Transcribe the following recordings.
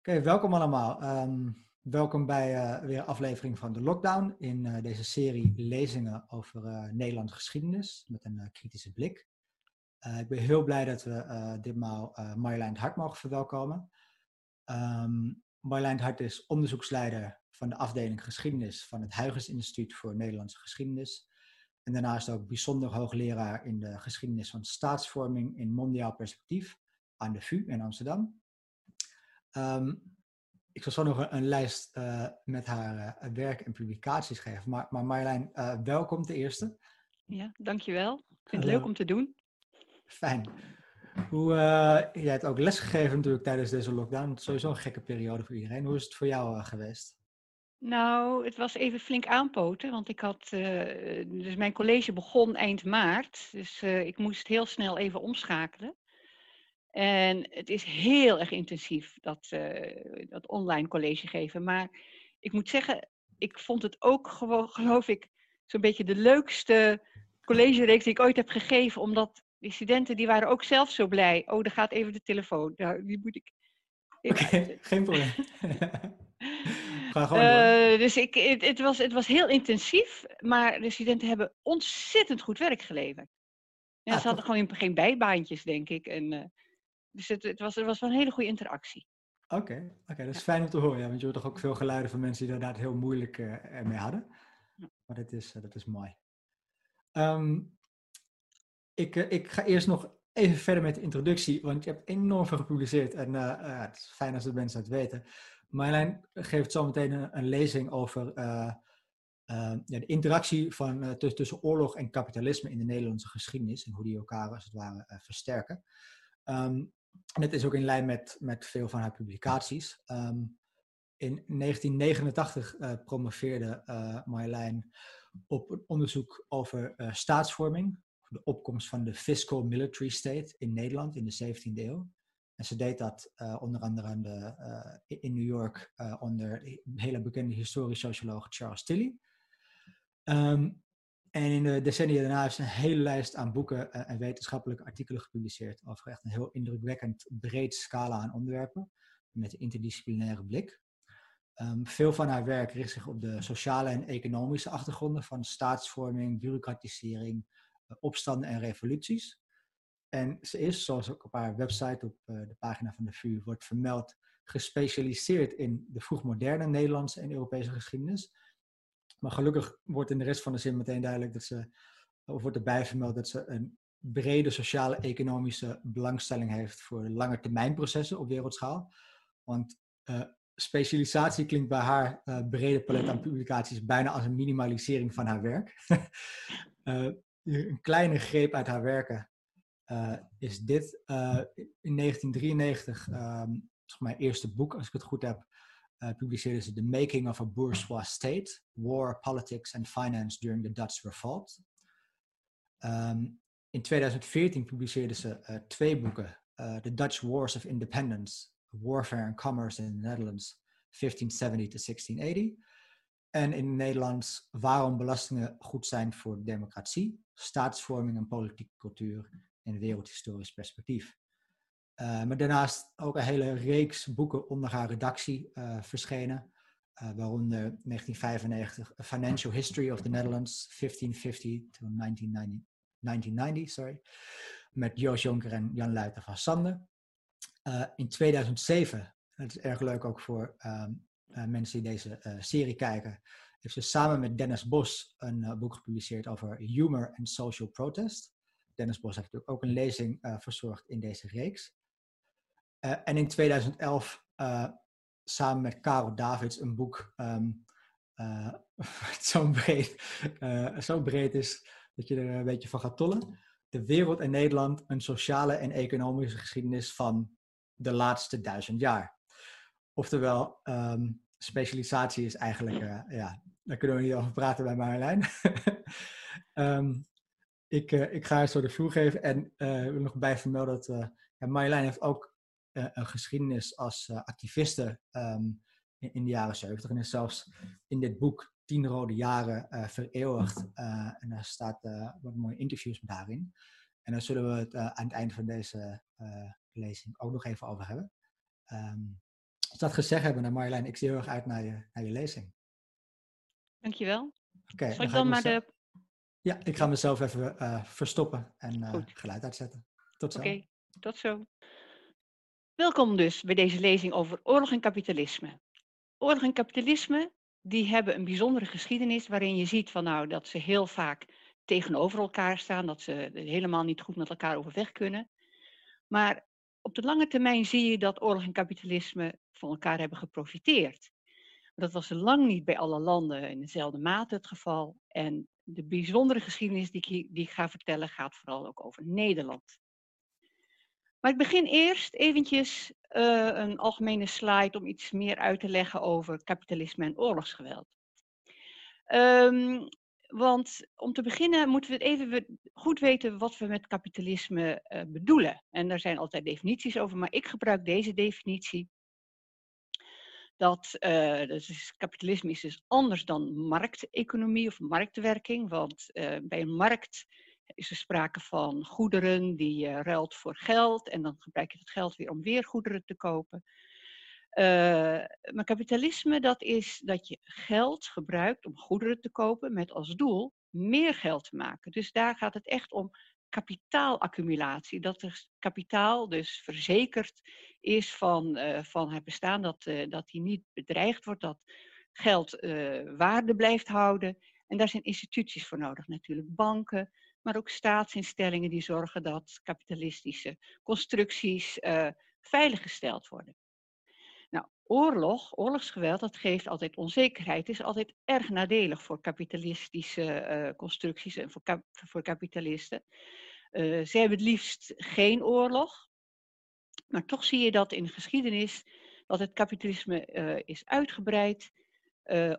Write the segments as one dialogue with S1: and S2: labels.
S1: Oké, welkom allemaal. Ehm, welkom bij uh, weer aflevering van de Lockdown in uh, deze serie lezingen over uh, Nederlandse geschiedenis met een kritische blik. ik ben heel blij dat we ditmaal Marjolein Hart mogen verwelkomen. Um, Marjolein Hart is onderzoeksleider van de afdeling geschiedenis van het Huygens Instituut voor Nederlandse Geschiedenis. En daarnaast ook bijzonder hoogleraar in de geschiedenis van staatsvorming in mondiaal perspectief aan de VU in Amsterdam. Um, ik zal zo nog een, een lijst uh, met haar uh, werk en publicaties geven. Maar, maar Marjolein, uh, welkom ten eerste.
S2: Ja, dankjewel. Ik vind het leuk om te doen.
S1: Fijn. Hoe, jij hebt ook lesgegeven natuurlijk tijdens deze lockdown. Sowieso een gekke periode voor iedereen. Hoe is het voor jou geweest?
S2: Nou, het was even flink aanpoten, want ik had, dus mijn college begon eind maart, dus ik moest heel snel even omschakelen. En het is heel erg intensief, dat, uh, dat online college geven. Maar ik moet zeggen, ik vond het ook gewoon, geloof ik, zo'n beetje de leukste collegereeks die ik ooit heb gegeven. Omdat die studenten, die waren ook zelf zo blij. Oh, daar gaat even de telefoon. Nou, die moet ik...
S1: Oké, okay, geen probleem.
S2: Ga gewoon uh, dus ik, het, het, was, het was heel intensief, maar de studenten hebben ontzettend goed werk geleverd. Ja, ah, ze hadden gewoon geen bijbaantjes, denk ik. En, uh, dus het, het, was, het was wel een hele goede interactie.
S1: Oké, oké, dat is fijn om te horen. Ja, want je hoort toch ook veel geluiden van mensen die daar heel moeilijk uh, mee hadden. Maar dat is, uh, dat is mooi. Um, ik, uh, ik ga eerst nog even verder met de introductie, want je hebt enorm veel gepubliceerd en het is fijn als de mensen het weten. Marjolein geeft zo meteen een, een lezing over ja, de interactie van, tussen oorlog en kapitalisme in de Nederlandse geschiedenis en hoe die elkaar als het ware versterken. Um, en het is ook in lijn met, met veel van haar publicaties. Um, in 1989 uh, eh, promoveerde uh, Marjolein op een onderzoek over uh, staatsvorming, de opkomst van de fiscal military state in Nederland in de 17e eeuw. En ze deed dat onder andere aan de, in New York onder de hele bekende historisch socioloog Charles Tilly. Um, en in de decennia daarna ze een hele lijst aan boeken en wetenschappelijke artikelen gepubliceerd over echt een heel indrukwekkend breed scala aan onderwerpen met een interdisciplinaire blik. Um, veel van haar werk richt zich op de sociale en economische achtergronden van staatsvorming, bureaucratisering, uh, opstanden en revoluties. En ze is, zoals ook op haar website op uh, de pagina van de VU wordt vermeld, gespecialiseerd in de vroegmoderne Nederlandse en Europese geschiedenis maar gelukkig wordt in de rest van de zin meteen duidelijk dat ze, of wordt erbij vermeld dat ze een brede sociale economische belangstelling heeft voor lange termijn processen op wereldschaal. Want uh, specialisatie klinkt bij haar uh, brede palet aan publicaties bijna als een minimalisering van haar werk. uh, een kleine greep uit haar werken is dit. in 1993, um, ehm, mijn eerste boek, als ik het goed heb, uh, publiceerde ze The Making of a Bourgeois State, War, Politics and Finance During the Dutch Revolt. Um, in 2014 publiceerde ze uh, twee boeken, uh, The Dutch Wars of Independence, Warfare and Commerce in the Netherlands, 1570 to 1680. En in het Nederlands Waarom belastingen goed zijn voor de democratie, staatsvorming en politieke cultuur in wereldhistorisch perspectief. Uh, maar daarnaast ook een hele reeks boeken onder haar redactie uh, verschenen. Uh, waaronder 1995 A Financial History of the Netherlands, 1550 to 1990, 1990 sorry, met Joost Jonker en Jan Luiten van Sander. in 2007, dat is erg leuk ook voor um, mensen die deze serie kijken, heeft ze samen met Dennis Bos een boek gepubliceerd over humor en social protest. Dennis Bos heeft natuurlijk ook een lezing verzorgd in deze reeks. Uh, en in 2011 uh, eh, samen met Karel Davids een boek um, zo, breed, zo breed is dat je er een beetje van gaat tollen. De wereld en Nederland, een sociale en economische geschiedenis van de laatste duizend jaar. Oftewel, um, specialisatie is eigenlijk, ja, daar kunnen we niet over praten bij Marjolein. um, ik, ik ga je zo de vloer geven en wil nog bij vermelden dat ja, Marjolein heeft ook een geschiedenis als uh, activiste um, in, in, de jaren 70 en is zelfs in dit boek Tien Rode Jaren uh, vereeuwigd. en daar staat wat mooie interviews met haar in. En daar zullen we het aan het einde van deze lezing ook nog even over hebben. Um, Als dat gezegd hebben, dan Marjolein, ik zie heel erg uit naar je, naar je lezing.
S2: Dankjewel.
S1: Oké.
S2: Zal ik dan maar de...
S1: Ja, ik ga mezelf even uh, verstoppen en uh, geluid uitzetten. Tot zo.
S2: Oké, tot zo. Welkom dus bij deze lezing over oorlog en kapitalisme. Oorlog en kapitalisme, die hebben een bijzondere geschiedenis waarin je ziet van nou dat ze heel vaak tegenover elkaar staan, dat ze helemaal niet goed met elkaar overweg kunnen. Maar op de lange termijn zie je dat oorlog en kapitalisme van elkaar hebben geprofiteerd. Dat was lang niet bij alle landen in dezelfde mate het geval. En de bijzondere geschiedenis die ik, die ik ga vertellen gaat vooral ook over Nederland. Maar ik begin eerst eventjes uh, een algemene slide om iets meer uit te leggen over kapitalisme en oorlogsgeweld. Um, want om te beginnen moeten we even goed weten wat we met kapitalisme uh, bedoelen. En daar zijn altijd definities over, maar ik gebruik deze definitie. Dat uh, dus kapitalisme is dus anders dan markteconomie of marktwerking. Want bij een markt is er sprake van goederen die je ruilt voor geld. En dan gebruik je dat geld weer om weer goederen te kopen. Uh, maar kapitalisme, dat is dat je geld gebruikt om goederen te kopen met als doel meer geld te maken. Dus daar gaat het echt om kapitaalaccumulatie. Dat er kapitaal dus verzekerd is van, uh, van het bestaan, dat, uh, dat die niet bedreigd wordt, dat geld waarde blijft houden. En daar zijn instituties voor nodig, natuurlijk banken, maar ook staatsinstellingen die zorgen dat kapitalistische constructies veiliggesteld worden oorlog, oorlogsgeweld, dat geeft altijd onzekerheid. Is altijd erg nadelig voor kapitalistische uh, constructies en voor, voor kapitalisten. Uh, ze hebben het liefst geen oorlog. Maar toch zie je dat in de geschiedenis dat het kapitalisme uh, is uitgebreid,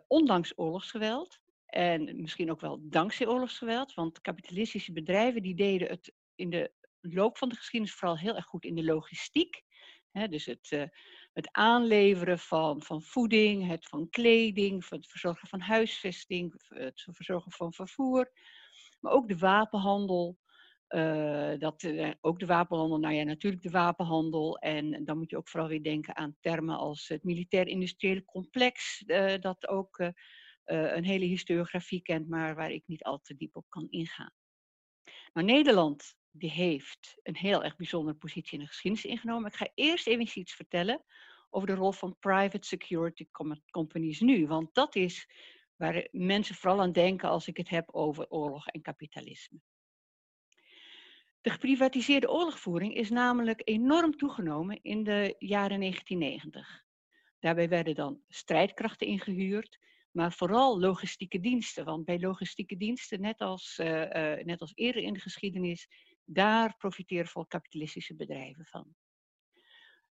S2: ondanks oorlogsgeweld. En misschien ook wel dankzij oorlogsgeweld, want kapitalistische bedrijven die deden het in de loop van de geschiedenis vooral heel erg goed in de logistiek. dus het het aanleveren van, van voeding, het van kleding, het verzorgen van huisvesting, het verzorgen van vervoer. Maar ook de wapenhandel. Uh, dat, uh, ook de wapenhandel, nou ja, natuurlijk de wapenhandel. En dan moet je ook vooral weer denken aan termen als het militair-industriële complex, dat ook een hele historiografie kent, maar waar ik niet al te diep op kan ingaan. Maar Nederland die heeft een heel erg bijzondere positie in de geschiedenis ingenomen. Ik ga eerst even iets vertellen over de rol van private security companies nu. Want dat is waar mensen vooral aan denken als ik het heb over oorlog en kapitalisme. De geprivatiseerde oorlogvoering is namelijk enorm toegenomen in de jaren 1990. Daarbij werden dan strijdkrachten ingehuurd, maar vooral logistieke diensten. Want bij logistieke diensten, net als, uh, uh, net als eerder in de geschiedenis, daar profiteren veel kapitalistische bedrijven van.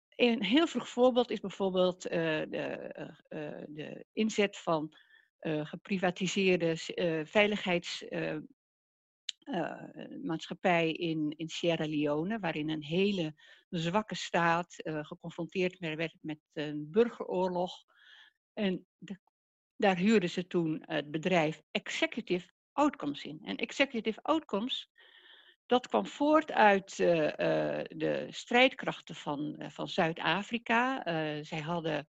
S2: Een heel vroeg voorbeeld is bijvoorbeeld uh, de, de, inzet van geprivatiseerde veiligheidsmaatschappij in, in Sierra Leone, waarin een hele zwakke staat geconfronteerd werd met een burgeroorlog. En de, daar huurden ze toen het bedrijf Executive Outcomes in. En Executive Outcomes dat kwam voort uit uh, uh, de strijdkrachten van, uh, van Zuid-Afrika. zij hadden,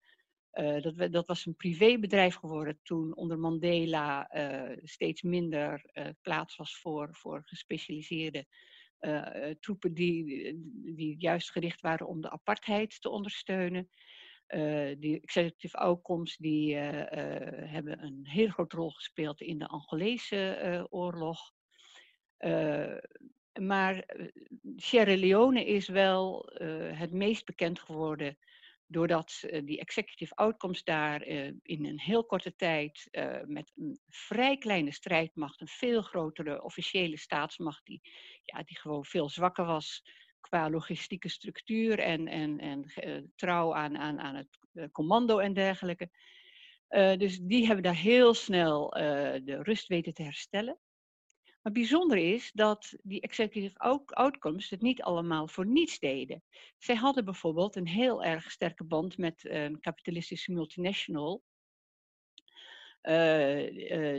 S2: dat, dat, was een privébedrijf geworden toen onder Mandela steeds minder plaats was voor, voor gespecialiseerde troepen die, die juist gericht waren om de apartheid te ondersteunen. Uh, die executive outcomes die, uh, uh, hebben een heel grote rol gespeeld in de Angolese oorlog. Maar eh, Sierra Leone is wel het meest bekend geworden doordat die executive outcomes daar in een heel korte tijd met een vrij kleine strijdmacht, een veel grotere officiële staatsmacht, die, ja, die gewoon veel zwakker was qua logistieke structuur en, en, en trouw aan, aan, aan het commando en dergelijke. dus die hebben daar heel snel de rust weten te herstellen. Maar bijzonder is dat die executive outcomes het niet allemaal voor niets deden. Zij hadden bijvoorbeeld een heel erg sterke band met een kapitalistische multinational.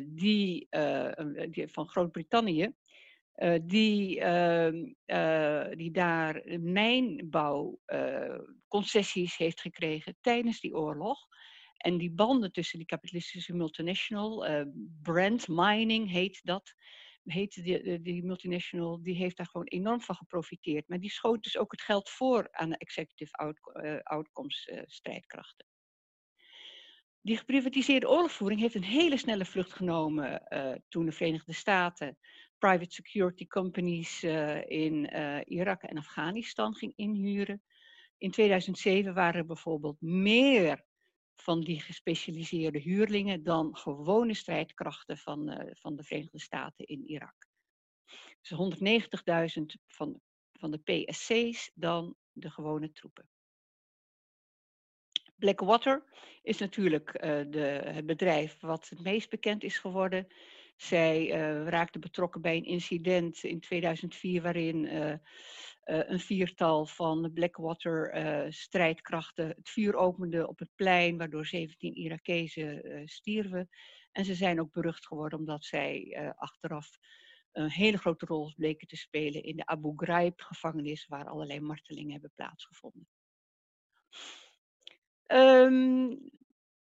S2: Die, die, van Groot-Brittannië, uh, die, uh, die daar mijnbouwconcessies heeft gekregen tijdens die oorlog. En die banden tussen die kapitalistische multinational, Brand Mining heet dat, heet die, die multinational, die heeft daar gewoon enorm van geprofiteerd. Maar die schoot dus ook het geld voor aan de executive out, outcomes strijdkrachten. Die geprivatiseerde oorlogvoering heeft een hele snelle vlucht genomen toen de Verenigde Staten private security companies uh, in uh, Irak en Afghanistan ging inhuren. In 2007 waren er bijvoorbeeld meer van die gespecialiseerde huurlingen dan gewone strijdkrachten van, van de Verenigde Staten in Irak. Dus 190.000 van, van de PSC's dan de gewone troepen. Blackwater is natuurlijk de, het bedrijf wat het meest bekend is geworden. Zij uh, raakte betrokken bij een incident in 2004 waarin uh, een viertal van Blackwater strijdkrachten het vuur opende op het plein, waardoor 17 Irakezen stierven. En ze zijn ook berucht geworden omdat zij achteraf een hele grote rol bleken te spelen in de Abu Ghraib-gevangenis, waar allerlei martelingen hebben plaatsgevonden. Um,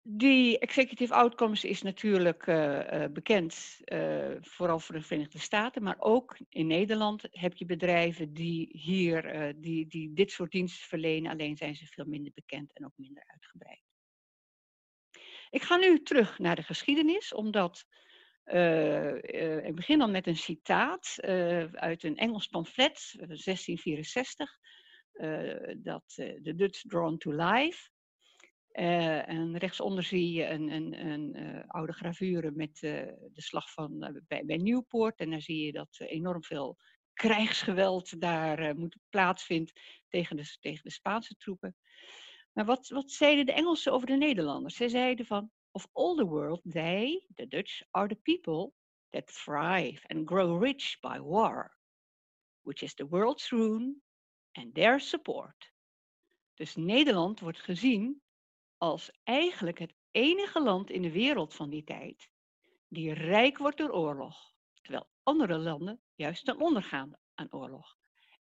S2: die executive outcomes is natuurlijk uh, uh, bekend, uh, vooral voor de Verenigde Staten, maar ook in Nederland heb je bedrijven die hier die, die dit soort diensten verlenen, alleen zijn ze veel minder bekend en ook minder uitgebreid. Ik ga nu terug naar de geschiedenis, omdat ik begin dan met een citaat uit een Engels pamflet, 1664, dat de Dutch Drawn to Life. Uh, en rechtsonder zie je een, een, een uh, oude gravure met uh, de slag van, bij, bij Nieuwpoort. En dan zie je dat enorm veel krijgsgeweld daar moet plaatsvindt tegen de, tegen de Spaanse troepen. Maar wat, wat zeiden de Engelsen over de Nederlanders? Zij zeiden van, of all the world, they, the Dutch, are the people that thrive and grow rich by war, which is the world's ruin and their support. Dus Nederland wordt gezien als eigenlijk het enige land in de wereld van die tijd die rijk wordt door oorlog, terwijl andere landen juist ten onder gaan aan oorlog.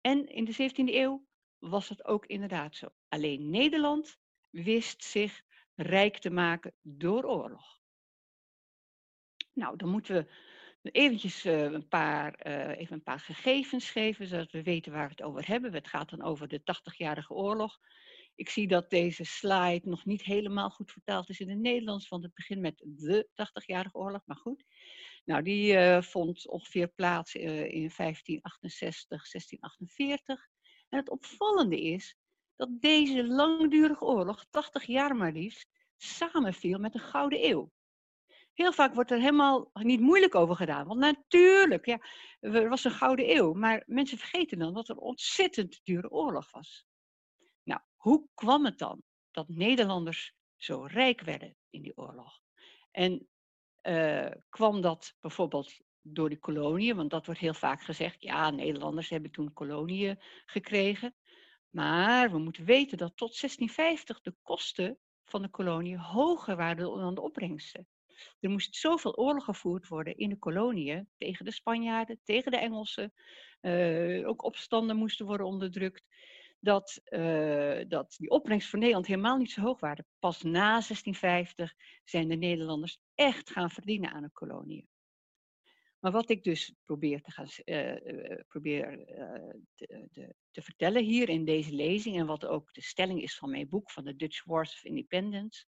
S2: En in de 17e eeuw was het ook inderdaad zo. Alleen Nederland wist zich rijk te maken door oorlog. Nou, dan moeten we eventjes uh, een, paar, uh, even een paar gegevens geven, zodat we weten waar we het over hebben. Het gaat dan over de 80-jarige oorlog. Ik zie dat deze slide nog niet helemaal goed vertaald is in het Nederlands, want het begint met de 80-jarige oorlog, maar goed. Nou, die uh, vond ongeveer plaats uh, in 1568, 1648. En het opvallende is dat deze langdurige oorlog, 80 jaar maar liefst, samenviel met de Gouden Eeuw. Heel vaak wordt er helemaal niet moeilijk over gedaan. Want natuurlijk, ja, er was een Gouden Eeuw. Maar mensen vergeten dan dat er een ontzettend dure oorlog was. Hoe kwam het dan dat Nederlanders zo rijk werden in die oorlog? En uh, kwam dat bijvoorbeeld door de koloniën? Want dat wordt heel vaak gezegd, ja, Nederlanders hebben toen koloniën gekregen. Maar we moeten weten dat tot 1650 de kosten van de koloniën hoger waren dan de opbrengsten. Er moest zoveel oorlog gevoerd worden in de koloniën tegen de Spanjaarden, tegen de Engelsen. Uh, ook opstanden moesten worden onderdrukt dat, uh, dat die opbrengst voor Nederland helemaal niet zo hoog waren. Pas na 1650 zijn de Nederlanders echt gaan verdienen aan de koloniën. Maar wat ik dus probeer te, gaan, uh, probeer, te, te, te, vertellen hier in deze lezing, en wat ook de stelling is van mijn boek van de Dutch Wars of Independence,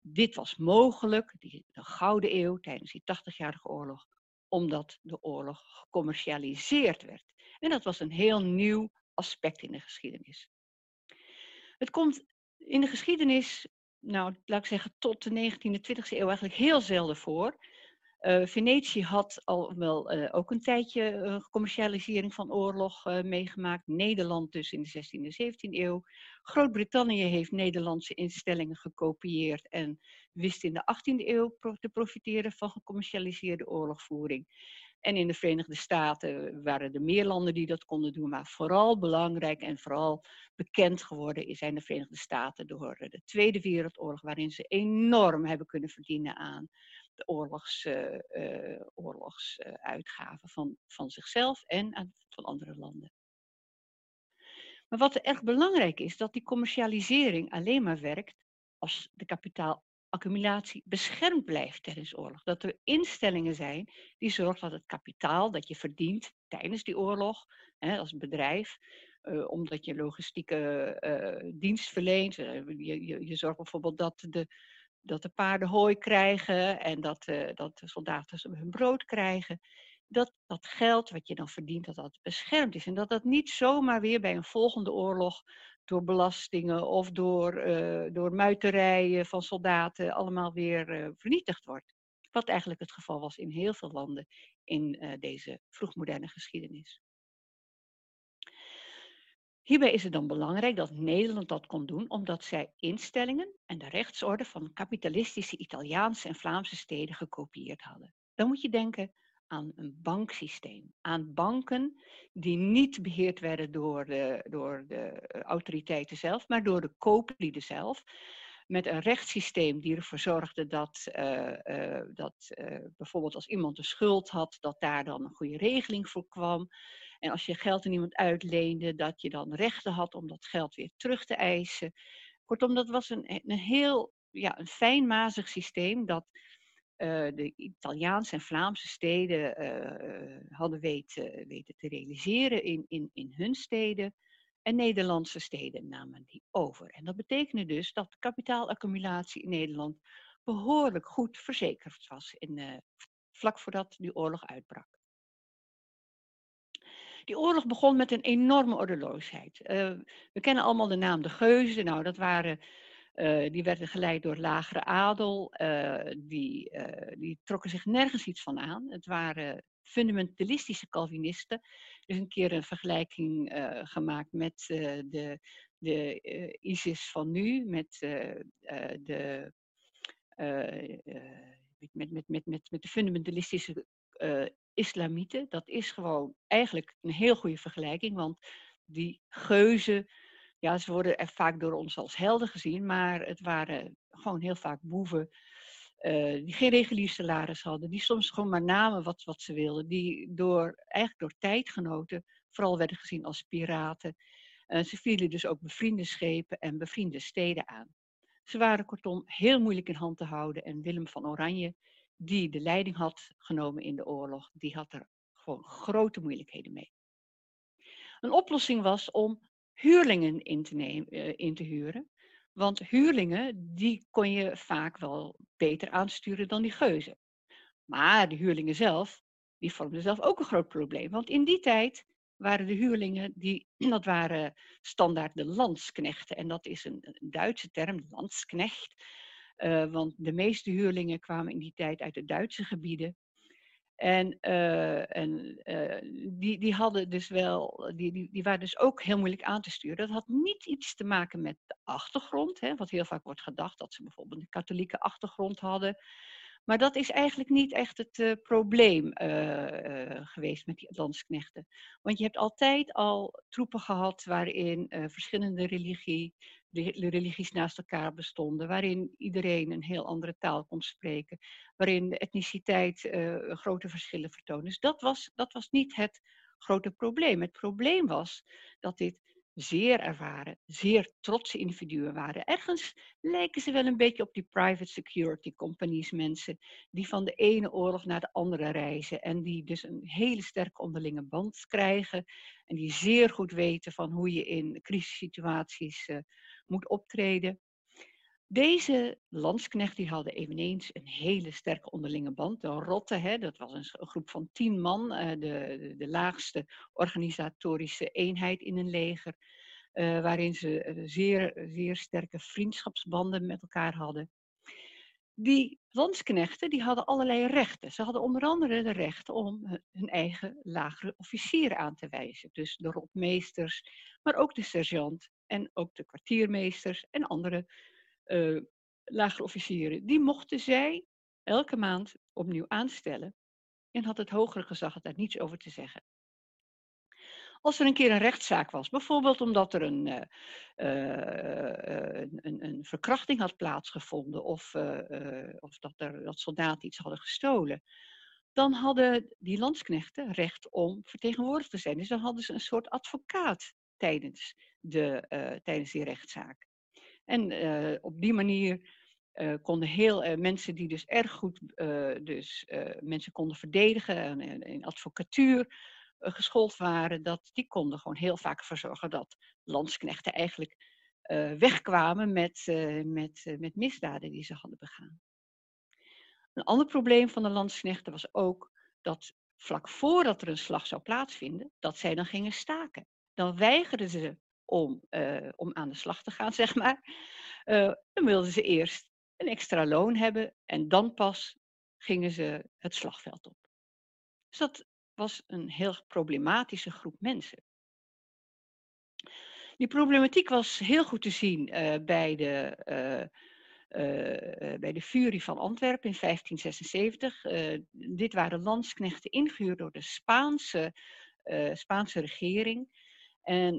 S2: dit was mogelijk, die, de Gouden Eeuw tijdens die 80-jarige oorlog, omdat de oorlog gecommercialiseerd werd. En dat was een heel nieuw aspect in de geschiedenis. Het komt in de geschiedenis, nou laat ik zeggen tot de 19e, 20e eeuw eigenlijk heel zelden voor. Uh, Venetië had al wel uh, ook een tijdje uh, commercialisering van oorlog meegemaakt. Nederland dus in de 16e en 17e eeuw. Groot-Brittannië heeft Nederlandse instellingen gekopieerd en wist in de 18e eeuw te profiteren van gecommercialiseerde oorlogvoering. En in de Verenigde Staten waren er meer landen die dat konden doen, maar vooral belangrijk en vooral bekend geworden zijn de Verenigde Staten door de Tweede Wereldoorlog, waarin ze enorm hebben kunnen verdienen aan oorlogs, oorlogsuitgaven van, van zichzelf en van andere landen. Maar wat erg belangrijk is, dat die commercialisering alleen maar werkt als de kapitaalaccumulatie beschermd blijft tijdens oorlog. Dat er instellingen zijn die zorgen dat het kapitaal dat je verdient tijdens die oorlog, hè, als bedrijf, uh, omdat je logistieke uh, dienst verleent. Uh, je, je, je, zorgt bijvoorbeeld dat de, dat de paarden hooi krijgen en dat, dat de soldaten hun brood krijgen dat dat geld wat je dan verdient, dat dat beschermd is. En dat dat niet zomaar weer bij een volgende oorlog door belastingen of door, uh, door muiterijen van soldaten allemaal weer uh, vernietigd wordt. Wat eigenlijk het geval was in heel veel landen in uh, deze vroegmoderne geschiedenis. Hierbij is het dan belangrijk dat Nederland dat kon doen, omdat zij instellingen en de rechtsorde van kapitalistische Italiaanse en Vlaamse steden gekopieerd hadden. Dan moet je denken aan een banksysteem, aan banken die niet beheerd werden door de, door de autoriteiten zelf, maar door de kooplieden zelf. Met een rechtssysteem die ervoor zorgde dat, uh, uh, dat uh, bijvoorbeeld als iemand een schuld had, dat daar dan een goede regeling voor kwam. En als je geld aan iemand uitleende, dat je dan rechten had om dat geld weer terug te eisen. Kortom, dat was een, een heel ja, een fijnmazig systeem dat de Italiaanse en Vlaamse steden uh, hadden weten, weten te realiseren in, in, in hun steden. En Nederlandse steden namen die over. En dat betekende dus dat de kapitaalaccumulatie in Nederland behoorlijk goed verzekerd was in, vlak voordat die oorlog uitbrak. Die oorlog begon met een enorme ordeloosheid. We kennen allemaal de naam de Geuzen. Nou, dat waren uh, die werden geleid door lagere adel. Uh, die, uh, die trokken zich nergens iets van aan. Het waren fundamentalistische Calvinisten. Er is een keer een vergelijking gemaakt met de, de ISIS van nu, met de. met, met, met, met, met de fundamentalistische islamieten. Dat is gewoon eigenlijk een heel goede vergelijking, want die geuzen ja, ze worden er vaak door ons als helden gezien, maar het waren gewoon heel vaak boeven uh, die geen regulier salaris hadden, die soms gewoon maar namen wat, wat ze wilden, die door, eigenlijk door tijdgenoten vooral werden gezien als piraten. Ze vielen dus ook bevriende schepen en bevriende steden aan. Ze waren kortom heel moeilijk in hand te houden en Willem van Oranje, die de leiding had genomen in de oorlog, die had er gewoon grote moeilijkheden mee. Een oplossing was om huurlingen in te, nemen, eh, in te huren. Want huurlingen, die kon je vaak wel beter aansturen dan die geuzen. Maar de huurlingen zelf, die vormden zelf ook een groot probleem. Want in die tijd waren de huurlingen, die, dat waren standaard de landsknechten. En dat is een, Duitse term, landsknecht. Uh, want de meeste huurlingen kwamen in die tijd uit de Duitse gebieden. En, uh, en uh, die, die hadden dus wel, die, die, die waren dus ook heel moeilijk aan te sturen. Dat had niet iets te maken met de achtergrond, hè, wat heel vaak wordt gedacht, dat ze bijvoorbeeld een katholieke achtergrond hadden. Maar dat is eigenlijk niet echt het uh, probleem geweest met die landsknechten. Want je hebt altijd al troepen gehad waarin verschillende religie, religies naast elkaar bestonden, waarin iedereen een heel andere taal kon spreken, waarin de etniciteit uh, grote verschillen vertoonde. Dus dat was, dat was niet het grote probleem. Het probleem was dat dit zeer ervaren, zeer trotse individuen waren. Ergens lijken ze wel een beetje op die private security companies mensen, die van de ene oorlog naar de andere reizen en die dus een hele sterke onderlinge band krijgen en die zeer goed weten van hoe je in crisissituaties uh, moet optreden. Deze landsknechten hadden eveneens een hele sterke onderlinge band. De Rotte, hè, dat was een, groep van tien man, uh, de, de, laagste organisatorische eenheid in een leger, uh, waarin ze uh, zeer, zeer sterke vriendschapsbanden met elkaar hadden. Die landsknechten die hadden allerlei rechten. Ze hadden onder andere de recht om hun eigen lagere officieren aan te wijzen. Dus de rotmeesters, maar ook de sergeant en ook de kwartiermeesters en andere uh, lagere officieren. Die mochten zij elke maand opnieuw aanstellen en had het hogere gezag daar niets over te zeggen. Als er een keer een rechtszaak was, bijvoorbeeld omdat er een, uh, een, een, verkrachting had plaatsgevonden of, of dat, er, dat soldaten iets hadden gestolen, dan hadden die landsknechten recht om vertegenwoordigd te zijn. Dus dan hadden ze een soort advocaat tijdens, de, tijdens die rechtszaak. En op die manier konden heel mensen die dus erg goed dus, mensen konden verdedigen en in advocatuur geschoold waren, dat die konden gewoon heel vaak ervoor zorgen dat landsknechten eigenlijk wegkwamen met, met, met misdaden die ze hadden begaan. Een ander probleem van de landsknechten was ook dat vlak voordat er een slag zou plaatsvinden, dat zij dan gingen staken. Dan weigerden ze om, om aan de slag te gaan, zeg maar. dan wilden ze eerst een extra loon hebben en dan pas gingen ze het slagveld op. Dus dat was een heel problematische groep mensen. Die problematiek was heel goed te zien uh, bij, de, uh, bij de Furie van Antwerpen in 1576. dit waren landsknechten ingehuurd door de Spaanse, Spaanse regering. En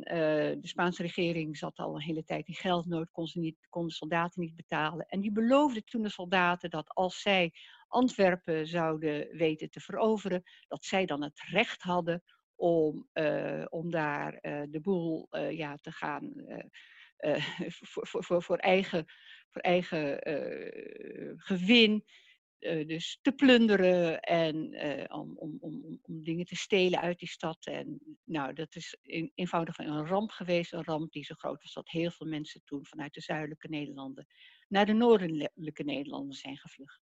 S2: de Spaanse regering zat al een hele tijd in geldnood, kon, ze niet, kon de soldaten niet betalen. En die beloofde toen de soldaten dat als zij Antwerpen zouden weten te veroveren, dat zij dan het recht hadden om, uh, om daar uh, de boel ja, te gaan voor, voor, voor, voor, eigen, voor eigen gewin. Dus te plunderen en om, om, om, om dingen te stelen uit die stad. En nou, dat is eenvoudig een ramp geweest. Een ramp die zo groot was dat heel veel mensen toen vanuit de zuidelijke Nederlanden naar de noordelijke Nederlanden zijn gevlucht.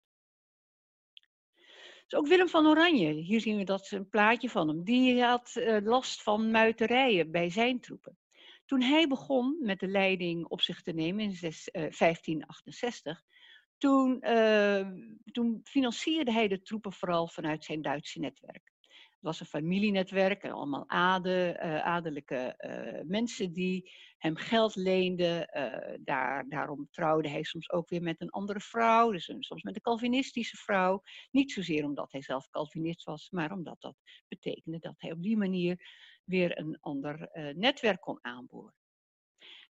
S2: Dus ook Willem van Oranje, hier zien we dat een plaatje van hem, die had uh, last van muiterijen bij zijn troepen. Toen hij begon met de leiding op zich te nemen in 1568, eh, toen, uh, toen financierde hij de troepen vooral vanuit zijn Duitse netwerk. Het was een familienetwerk en allemaal ade, uh, adellijke uh, mensen die hem geld leenden. Uh, daar, daarom trouwde hij soms ook weer met een andere vrouw, dus soms met een Calvinistische vrouw. Niet zozeer omdat hij zelf Calvinist was, maar omdat dat betekende dat hij op die manier weer een ander netwerk kon aanboren.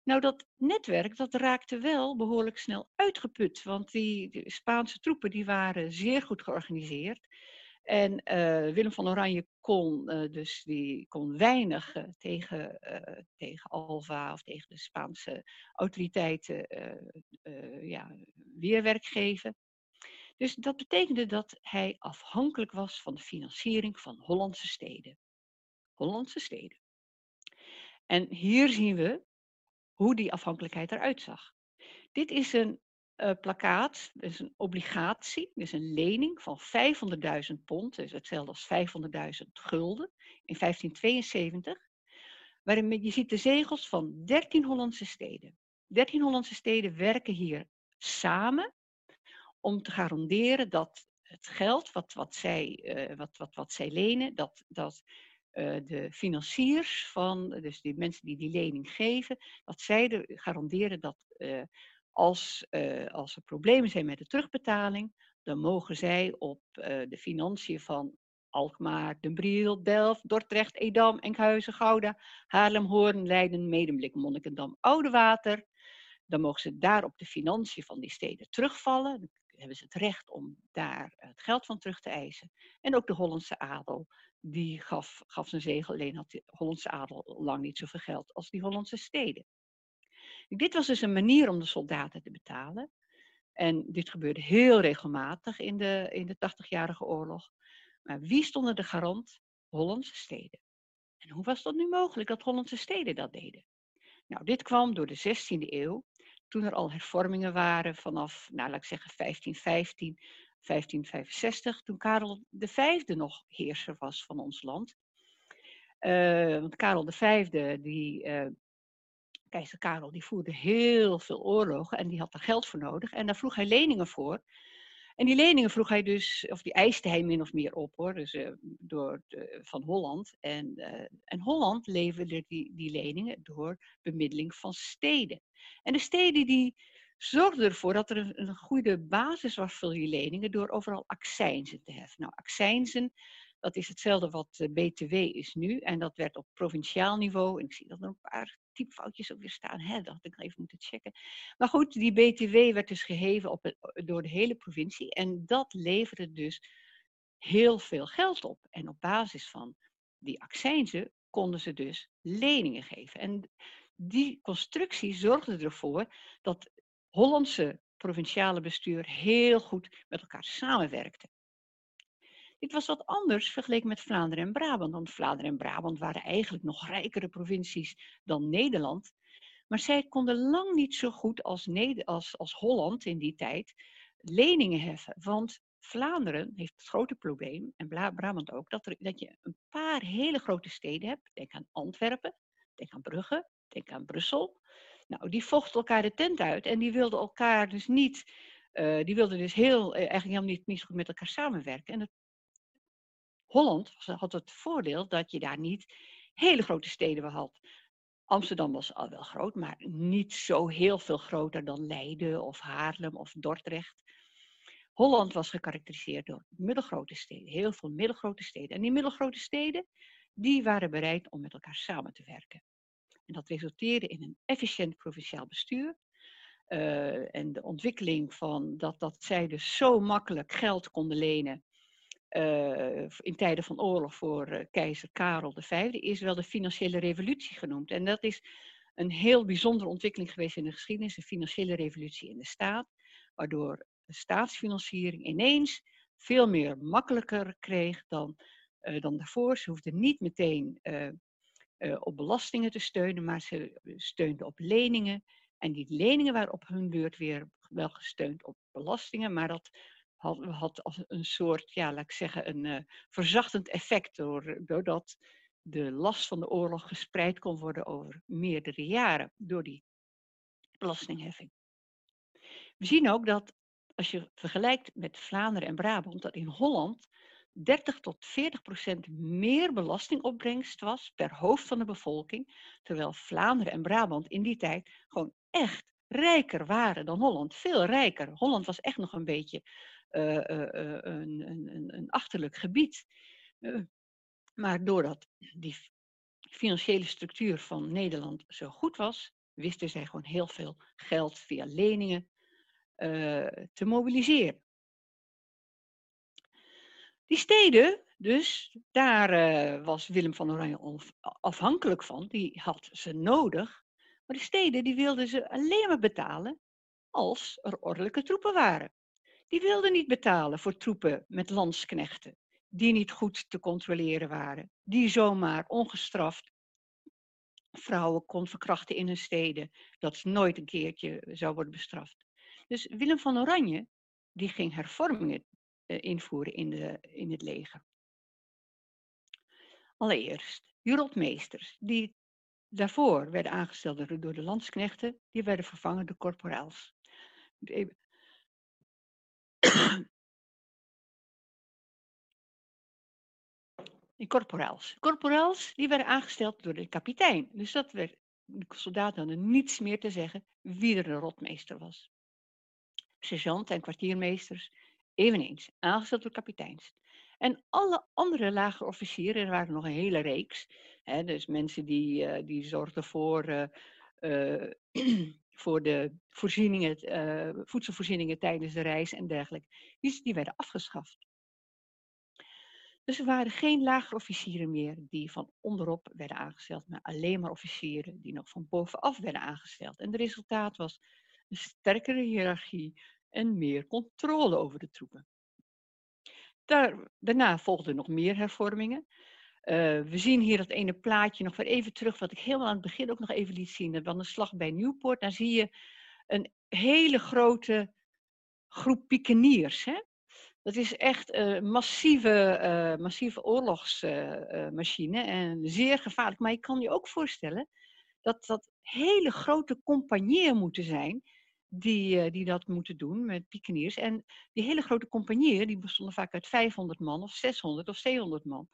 S2: Nou, dat netwerk dat raakte wel behoorlijk snel uitgeput, want die Spaanse troepen die waren zeer goed georganiseerd. En uh, Willem van Oranje kon, uh, dus die kon weinig uh, tegen, tegen Alva of tegen de Spaanse autoriteiten ja, weerwerk geven. Dus dat betekende dat hij afhankelijk was van de financiering van Hollandse steden. Hollandse steden. En hier zien we hoe die afhankelijkheid eruit zag. Dit is een uh, plakkaat, dus een obligatie, dus een lening van 500.000 pond, dus hetzelfde als 500.000 gulden, in 1572. Waarin je ziet de zegels van 13 Hollandse steden. 13 Hollandse steden werken hier samen om te garanderen dat het geld wat, wat, zij, uh, wat, wat, wat zij lenen, dat, dat de financiers van, dus die mensen die die lening geven, dat zij de, garanderen dat uh, als, uh, als er problemen zijn met de terugbetaling, dan mogen zij op de financiën van Alkmaar, Den Briel, Delft, Dordrecht, Edam, Enkhuizen, Gouda, Haarlem, Hoorn, Leiden, Medemblik, Monnikendam, Oudewater. Dan mogen ze daar op de financiën van die steden terugvallen. Dan hebben ze het recht om daar het geld van terug te eisen. En ook de Hollandse adel, die gaf, gaf zijn zegel. Alleen had de Hollandse adel lang niet zoveel geld als die Hollandse steden. Dit was dus een manier om de soldaten te betalen. En dit gebeurde heel regelmatig in de, in de 80-jarige oorlog. Maar wie stonden de garant? Hollandse steden. En hoe was dat nu mogelijk dat Hollandse steden dat deden? Nou, dit kwam door de 16e eeuw, toen er al hervormingen waren vanaf, nou, laat ik zeggen, 1515, 1565, toen Karel V nog heerser was van ons land. Uh, want Karel V die, uh, keizer Karel die voerde heel veel oorlogen en die had er geld voor nodig. En daar vroeg hij leningen voor. En die leningen vroeg hij dus, of die eiste hij min of meer op hoor, dus uh, door van Holland. En, en Holland leverde die, die leningen door bemiddeling van steden. En de steden die zorgden ervoor dat er een, goede basis was voor die leningen door overal accijnzen te heffen. Nou, accijnzen, Dat is hetzelfde wat BTW is nu. En dat werd op provinciaal niveau. Ik zie dat er een paar typfoutjes ook weer staan. Hè, dat had ik even moeten checken. Maar goed, die BTW werd dus geheven op door de hele provincie. En dat leverde dus heel veel geld op. En op basis van die accijnzen konden ze dus leningen geven. En die constructie zorgde ervoor dat Hollandse provinciale bestuur heel goed met elkaar samenwerkte. Dit was wat anders vergeleken met Vlaanderen en Brabant, want Vlaanderen en Brabant waren eigenlijk nog rijkere provincies dan Nederland. Maar zij konden lang niet zo goed als, als, als Holland in die tijd leningen heffen. Want Vlaanderen heeft het grote probleem, en Brabant ook, dat, er, dat je een paar hele grote steden hebt. Denk aan Antwerpen, denk aan Brugge, denk aan Brussel. Nou, die vochten elkaar de tent uit en die wilden elkaar dus niet, uh, die wilden dus heel, uh, eigenlijk helemaal niet, niet goed met elkaar samenwerken. En het, Holland had het voordeel dat je daar niet hele grote steden had. Amsterdam was al wel groot, maar niet zo heel veel groter dan Leiden of Haarlem of Dordrecht. Holland was gekarakteriseerd door middelgrote steden, heel veel middelgrote steden. En die middelgrote steden, die waren bereid om met elkaar samen te werken. En dat resulteerde in een efficiënt provinciaal bestuur. Uh, en de ontwikkeling van dat, dat zij dus zo makkelijk geld konden lenen uh, in tijden van oorlog voor uh, keizer Karel V is wel de financiële revolutie genoemd. En dat is een heel bijzondere ontwikkeling geweest in de geschiedenis, een financiële revolutie in de staat, waardoor de staatsfinanciering ineens veel meer makkelijker kreeg dan, dan daarvoor. Ze hoefden niet meteen uh, op belastingen te steunen, maar ze steunden op leningen. En die leningen waren op hun beurt weer wel gesteund op belastingen, maar dat had, had als een soort, ja, laat ik zeggen, een verzachtend effect, doordat de last van de oorlog gespreid kon worden over meerdere jaren door die belastingheffing. We zien ook dat als je vergelijkt met Vlaanderen en Brabant, dat in Holland 30 tot 40 procent meer belastingopbrengst was per hoofd van de bevolking, terwijl Vlaanderen en Brabant in die tijd gewoon echt rijker waren dan Holland. Veel rijker. Holland was echt nog een beetje uh, uh, uh, een, een, een, achterlijk gebied. maar doordat die financiële structuur van Nederland zo goed was, wisten zij gewoon heel veel geld via leningen te mobiliseren. Die steden, dus, daar uh, was Willem van Oranje afhankelijk van. Die had ze nodig. Maar de steden die wilden ze alleen maar betalen als er ordelijke troepen waren. Die wilden niet betalen voor troepen met landsknechten, die niet goed te controleren waren, die zomaar ongestraft vrouwen kon verkrachten in hun steden, dat nooit een keertje zou worden bestraft. Dus Willem van Oranje, die ging hervormingen invoeren in, de, in het leger. Allereerst, Jurotmeesters, die daarvoor werden aangesteld door de landsknechten, die werden vervangen door corporaals. Die corporaals. Corporaals die werden aangesteld door de kapitein. Dus dat werd, de soldaten hadden niets meer te zeggen wie er de rotmeester was sergeant en kwartiermeesters, eveneens aangesteld door kapiteins. En alle andere lagere officieren, er waren nog een hele reeks, hè, dus mensen die, uh, die zorgden voor, uh, uh, voor de voorzieningen, voedselvoorzieningen tijdens de reis en dergelijke, die, die werden afgeschaft. Dus er waren geen lagere officieren meer die van onderop werden aangesteld, maar alleen maar officieren die nog van bovenaf werden aangesteld. En het resultaat was een sterkere hiërarchie en meer controle over de troepen. Daar, daarna volgden nog meer hervormingen. Uh, we zien hier dat ene plaatje nog weer even terug, wat ik helemaal aan het begin ook nog even liet zien. Van de slag bij Nieuwpoort. Daar zie je een hele grote groep pikeniers. Hè? Dat is echt een massieve, uh, massieve oorlogsmachine uh, en zeer gevaarlijk. Maar je kan je ook voorstellen dat dat hele grote compagnieën moeten zijn die, uh, die dat moeten doen met pikeniers. En die hele grote compagnieën, die bestonden vaak uit 500 man of 600 of 700 man.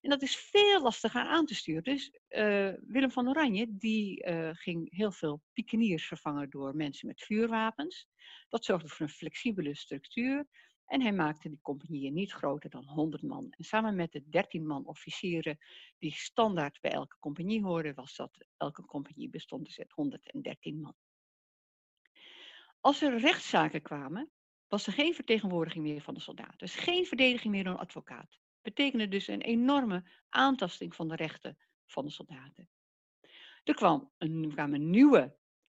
S2: En dat is veel lastiger aan te sturen. Dus uh, Willem van Oranje, die uh, ging heel veel pikeniers vervangen door mensen met vuurwapens. Dat zorgde voor een flexibele structuur. En hij maakte die compagnieën niet groter dan 100 man. En samen met de 13 man officieren die standaard bij elke compagnie hoorden, was dat elke compagnie bestond dus uit 113 man. Als er rechtszaken kwamen, was er geen vertegenwoordiging meer van de soldaat. Dus geen verdediging meer door een advocaat. Betekende dus een enorme aantasting van de rechten van de soldaten. Er kwam een, kwamen nieuwe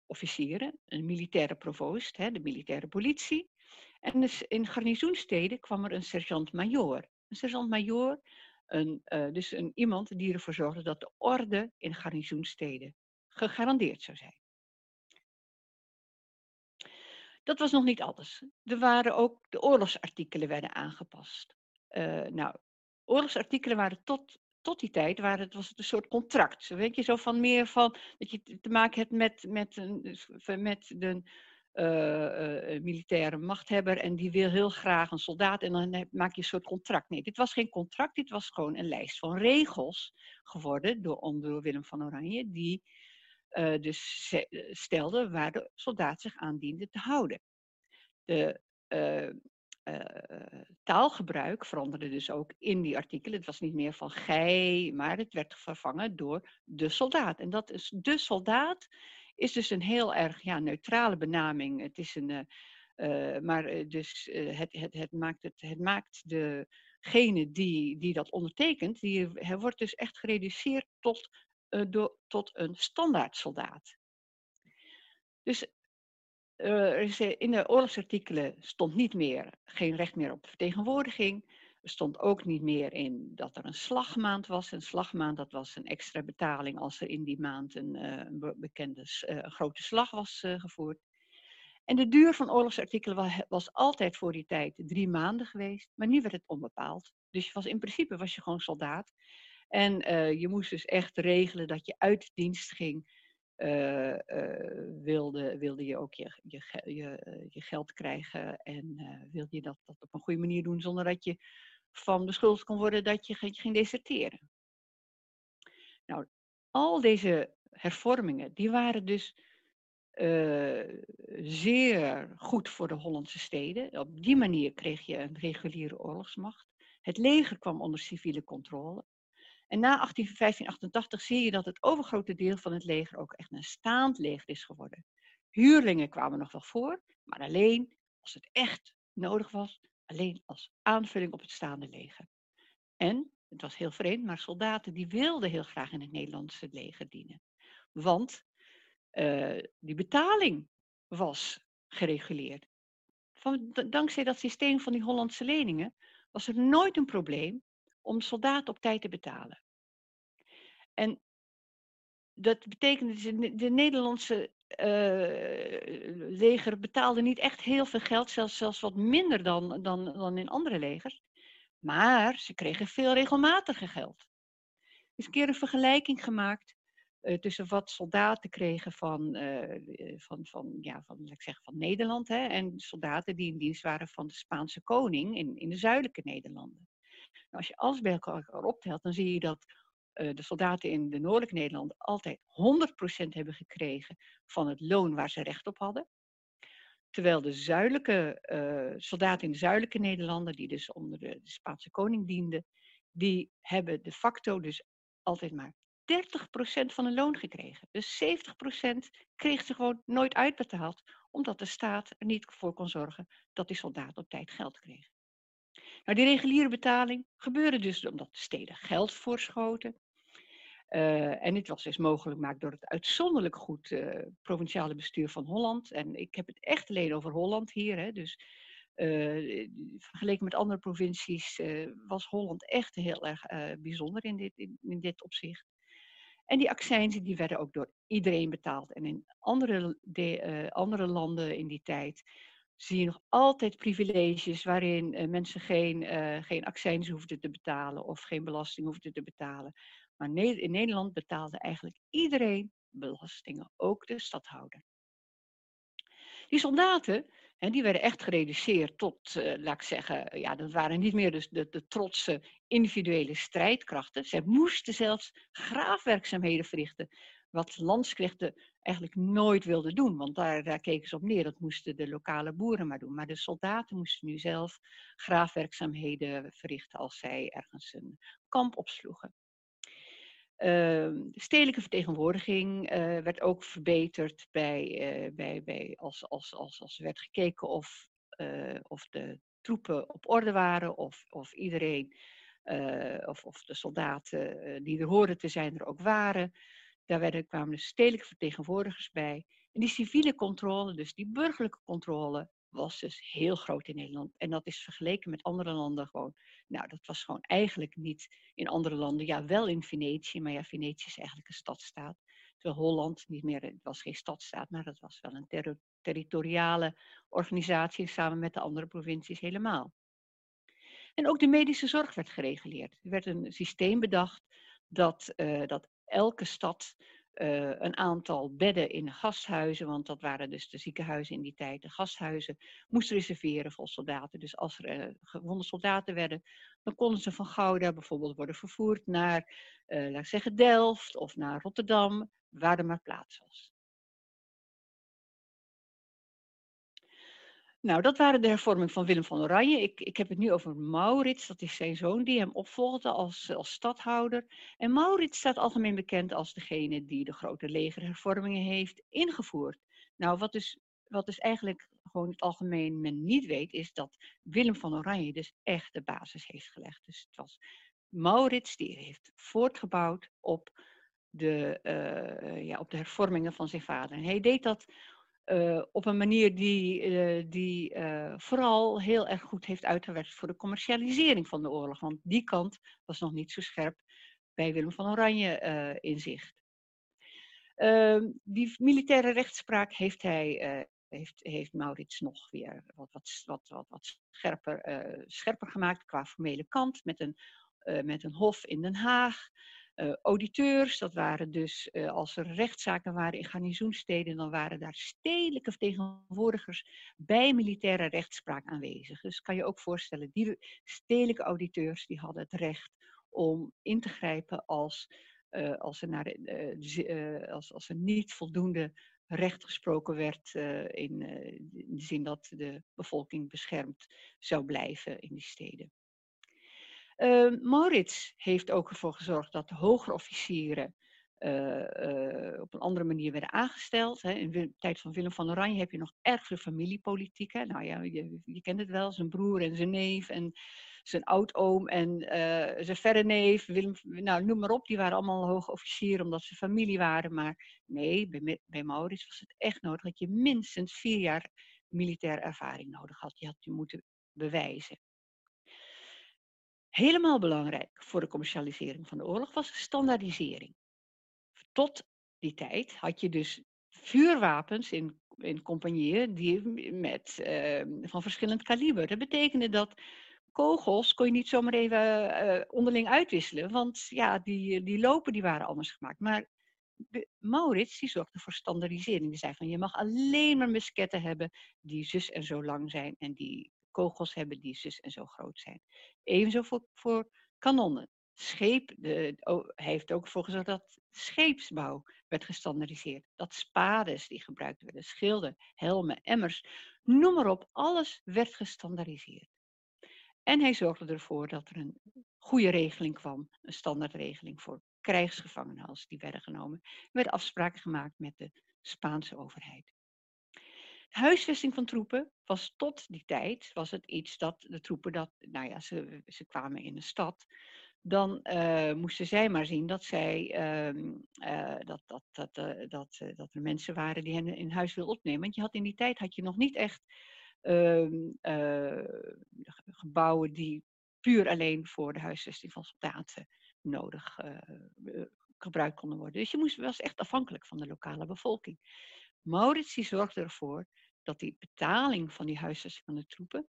S2: officieren, een militaire provoost, de militaire politie. En dus in garnizoensteden kwam er een sergeant-majoor. Een sergeant-majoor, uh, dus een, iemand die ervoor zorgde dat de orde in garnizoensteden gegarandeerd zou zijn. Dat was nog niet alles. Er waren ook de oorlogsartikelen werden aangepast. Uh, nou, oorlogsartikelen waren tot, tot die tijd waren het, was een soort contract. Weet je, zo van meer van dat je te maken hebt met, met, met de uh, uh, militaire machthebber en die wil heel graag een soldaat en dan maak je een soort contract. Nee, dit was geen contract, dit was gewoon een lijst van regels geworden door, onder Willem van Oranje, die uh, dus stelde waar de soldaat zich aan diende te houden. De uh, taalgebruik veranderde dus ook in die artikelen. Het was niet meer van gij, maar het werd vervangen door de soldaat. En dat is de soldaat is dus een heel erg ja, neutrale benaming. Het is een, maar dus het, het, het, maakt het, het maakt degene die, die dat ondertekent, die, hij wordt dus echt gereduceerd tot, do, tot een standaard soldaat. Dus uh, in de oorlogsartikelen stond niet meer, geen recht meer op vertegenwoordiging. Er stond ook niet meer in dat er een slagmaand was. Een slagmaand, dat was een extra betaling als er in die maand een, bekende grote slag was gevoerd. En de duur van oorlogsartikelen was, altijd voor die tijd drie maanden geweest, maar nu werd het onbepaald. Dus was, in principe was je gewoon soldaat. En je moest dus echt regelen dat je uit dienst ging uh, uh, wilde, wilde je ook je, je, je, eh, je geld krijgen en wilde je dat, dat op een goede manier doen zonder dat je van beschuldigd kon worden dat je, je ging deserteren. Nou, al deze hervormingen, die waren dus zeer goed voor de Hollandse steden. Op die manier kreeg je een reguliere oorlogsmacht. Het leger kwam onder civiele controle. En na 1588 zie je dat het overgrote deel van het leger ook echt een staand leger is geworden. Huurlingen kwamen nog wel voor, maar alleen als het echt nodig was, alleen als aanvulling op het staande leger. En, het was heel vreemd, maar soldaten die wilden heel graag in het Nederlandse leger dienen. Want uh, die betaling was gereguleerd. Van, dankzij dat systeem van die Hollandse leningen was er nooit een probleem om soldaten op tijd te betalen. En dat betekende, de, de Nederlandse uh, leger betaalde niet echt heel veel geld, zelfs, zelfs wat minder dan, dan, dan in andere legers. Maar ze kregen veel regelmatiger geld. Er is een keer een vergelijking gemaakt uh, tussen wat soldaten kregen van, uh, van, van, ja, van, laat ik zeggen, van Nederland hè, en soldaten die in dienst waren van de Spaanse koning in, in de zuidelijke Nederlanden. Nou, als je alles bij elkaar optelt, dan zie je dat de soldaten in de noordelijke Nederlanden altijd 100% hebben gekregen van het loon waar ze recht op hadden. Terwijl de zuidelijke uh, soldaten in de zuidelijke Nederlanden, die dus onder de, de, Spaanse koning dienden, die hebben de facto dus altijd maar 30% van hun loon gekregen. Dus 70% kreeg ze gewoon nooit uitbetaald, omdat de staat er niet voor kon zorgen dat die soldaten op tijd geld kregen. Nou, die reguliere betaling gebeurde dus omdat de steden geld voorschoten. Uh, en dit was dus mogelijk gemaakt door het uitzonderlijk goed uh, provinciale bestuur van Holland. En ik heb het echt alleen over Holland hier. Hè, dus uh, vergeleken met andere provincies was Holland echt heel erg bijzonder in dit, in, dit opzicht. En die accijnzen die werden ook door iedereen betaald. En in andere, de, andere landen in die tijd zie je nog altijd privileges waarin mensen geen, geen accijns hoefden te betalen of geen belasting hoefden te betalen. Maar in Nederland betaalde eigenlijk iedereen belastingen, ook de stadhouder. Die soldaten, die werden echt gereduceerd tot, uh, laat ik zeggen, ja, dat waren niet meer dus de, de trotse individuele strijdkrachten. Zij moesten zelfs graafwerkzaamheden verrichten, Wat landsknechten eigenlijk nooit wilden doen, want daar, daar keken ze op neer. Dat moesten de lokale boeren maar doen. Maar de soldaten moesten nu zelf graafwerkzaamheden verrichten als zij ergens een kamp opsloegen. Ehm, de stedelijke vertegenwoordiging uh, werd ook verbeterd bij, uh, bij, bij als, als, als, als werd gekeken of, uh, of de troepen op orde waren, of, of iedereen, of, of de soldaten die er hoorden te zijn er ook waren. Daar werden, kwamen de stedelijke vertegenwoordigers bij. En die civiele controle, dus die burgerlijke controle, was dus heel groot in Nederland. En dat is vergeleken met andere landen gewoon. Nou, dat was gewoon eigenlijk niet in andere landen. Ja, wel in Venetië, maar ja, Venetië is eigenlijk een stadstaat. Terwijl Holland niet meer, het was geen stadstaat, maar dat was wel een ter territoriale organisatie samen met de andere provincies helemaal. En ook de medische zorg werd gereguleerd. Er werd een systeem bedacht dat, uh, dat elke stad uh, een aantal bedden in gasthuizen, want dat waren dus de ziekenhuizen in die tijd, de gasthuizen, moest reserveren voor soldaten. Dus als er uh, gewonde soldaten werden, dan konden ze van Gouda bijvoorbeeld worden vervoerd naar, uh, zeggen, Delft of naar Rotterdam, waar er maar plaats was. Nou, dat waren de hervormingen van Willem van Oranje. Ik, ik heb het nu over Maurits, dat is zijn zoon, die hem opvolgde als, als stadhouder. En Maurits staat algemeen bekend als degene die de grote legerhervormingen heeft ingevoerd. Nou, wat dus, wat dus eigenlijk gewoon het algemeen men niet weet, is dat Willem van Oranje dus echt de basis heeft gelegd. Dus het was Maurits die heeft voortgebouwd op de, uh, ja, op de hervormingen van zijn vader. En hij deed dat uh, op een manier die, uh, die uh, vooral heel erg goed heeft uitgewerkt voor de commercialisering van de oorlog. Want die kant was nog niet zo scherp bij Willem van Oranje in zicht. Ehm, die militaire rechtspraak heeft, hij, heeft, heeft Maurits nog weer wat, wat, wat, wat, wat scherper, scherper gemaakt qua formele kant met een, met een hof in Den Haag. Uh, auditeurs, dat waren dus uh, als er rechtszaken waren in garnizoensteden, dan waren daar stedelijke vertegenwoordigers bij militaire rechtspraak aanwezig. Dus kan je ook voorstellen, die stedelijke auditeurs die hadden het recht om in te grijpen als, uh, als, er, naar als, als er niet voldoende recht gesproken werd in, in de zin dat de bevolking beschermd zou blijven in die steden. Uh, Maurits heeft ook ervoor gezorgd dat de hogere officieren uh, uh, op een andere manier werden aangesteld. Hè. In de tijd van Willem van Oranje heb je nog erg veel familiepolitiek. Nou ja, je, je, kent het wel, zijn broer en zijn neef en zijn oudoom en uh, zijn verre neef. Willem, nou, noem maar op, die waren allemaal hoge officieren omdat ze familie waren. Maar nee, bij, bij Maurits was het echt nodig dat je minstens vier jaar militaire ervaring nodig had. Je had je moeten bewijzen. Helemaal belangrijk voor de commercialisering van de oorlog was standaardisering. Tot die tijd had je dus vuurwapens in, in compagnieën die met, uh, van verschillend kaliber. Dat betekende dat kogels kon je niet zomaar even uh, onderling uitwisselen, want ja, die, die lopen die waren anders gemaakt. Maar Maurits die zorgde voor standaardisering. Die zei van je mag alleen maar musketten hebben die zus en zo lang zijn en die kogels hebben die zus en zo groot zijn. Evenzo voor, voor kanonnen. Scheep, de, oh, heeft ook voor gezorgd dat scheepsbouw werd gestandardiseerd. Dat spades die gebruikt werden, schilden, helmen, emmers, noem maar op, alles werd gestandardiseerd. En hij zorgde ervoor dat er een goede regeling kwam, een standaardregeling voor krijgsgevangenen als die werden genomen. Er afspraken gemaakt met de Spaanse overheid huisvesting van troepen was tot die tijd was het iets dat de troepen, dat, nou ja, ze, ze kwamen in de stad, dan uh, moesten zij maar zien dat, zij, uh, uh, dat, dat, dat, dat, dat er mensen waren die hen in huis wilden opnemen. Want je had in die tijd had je nog niet echt ehm, gebouwen die puur alleen voor de huisvesting van soldaten nodig gebruikt konden worden. Dus je moest, was echt afhankelijk van de lokale bevolking. Maurits die zorgde ervoor dat die betaling van die huisvesting van de troepen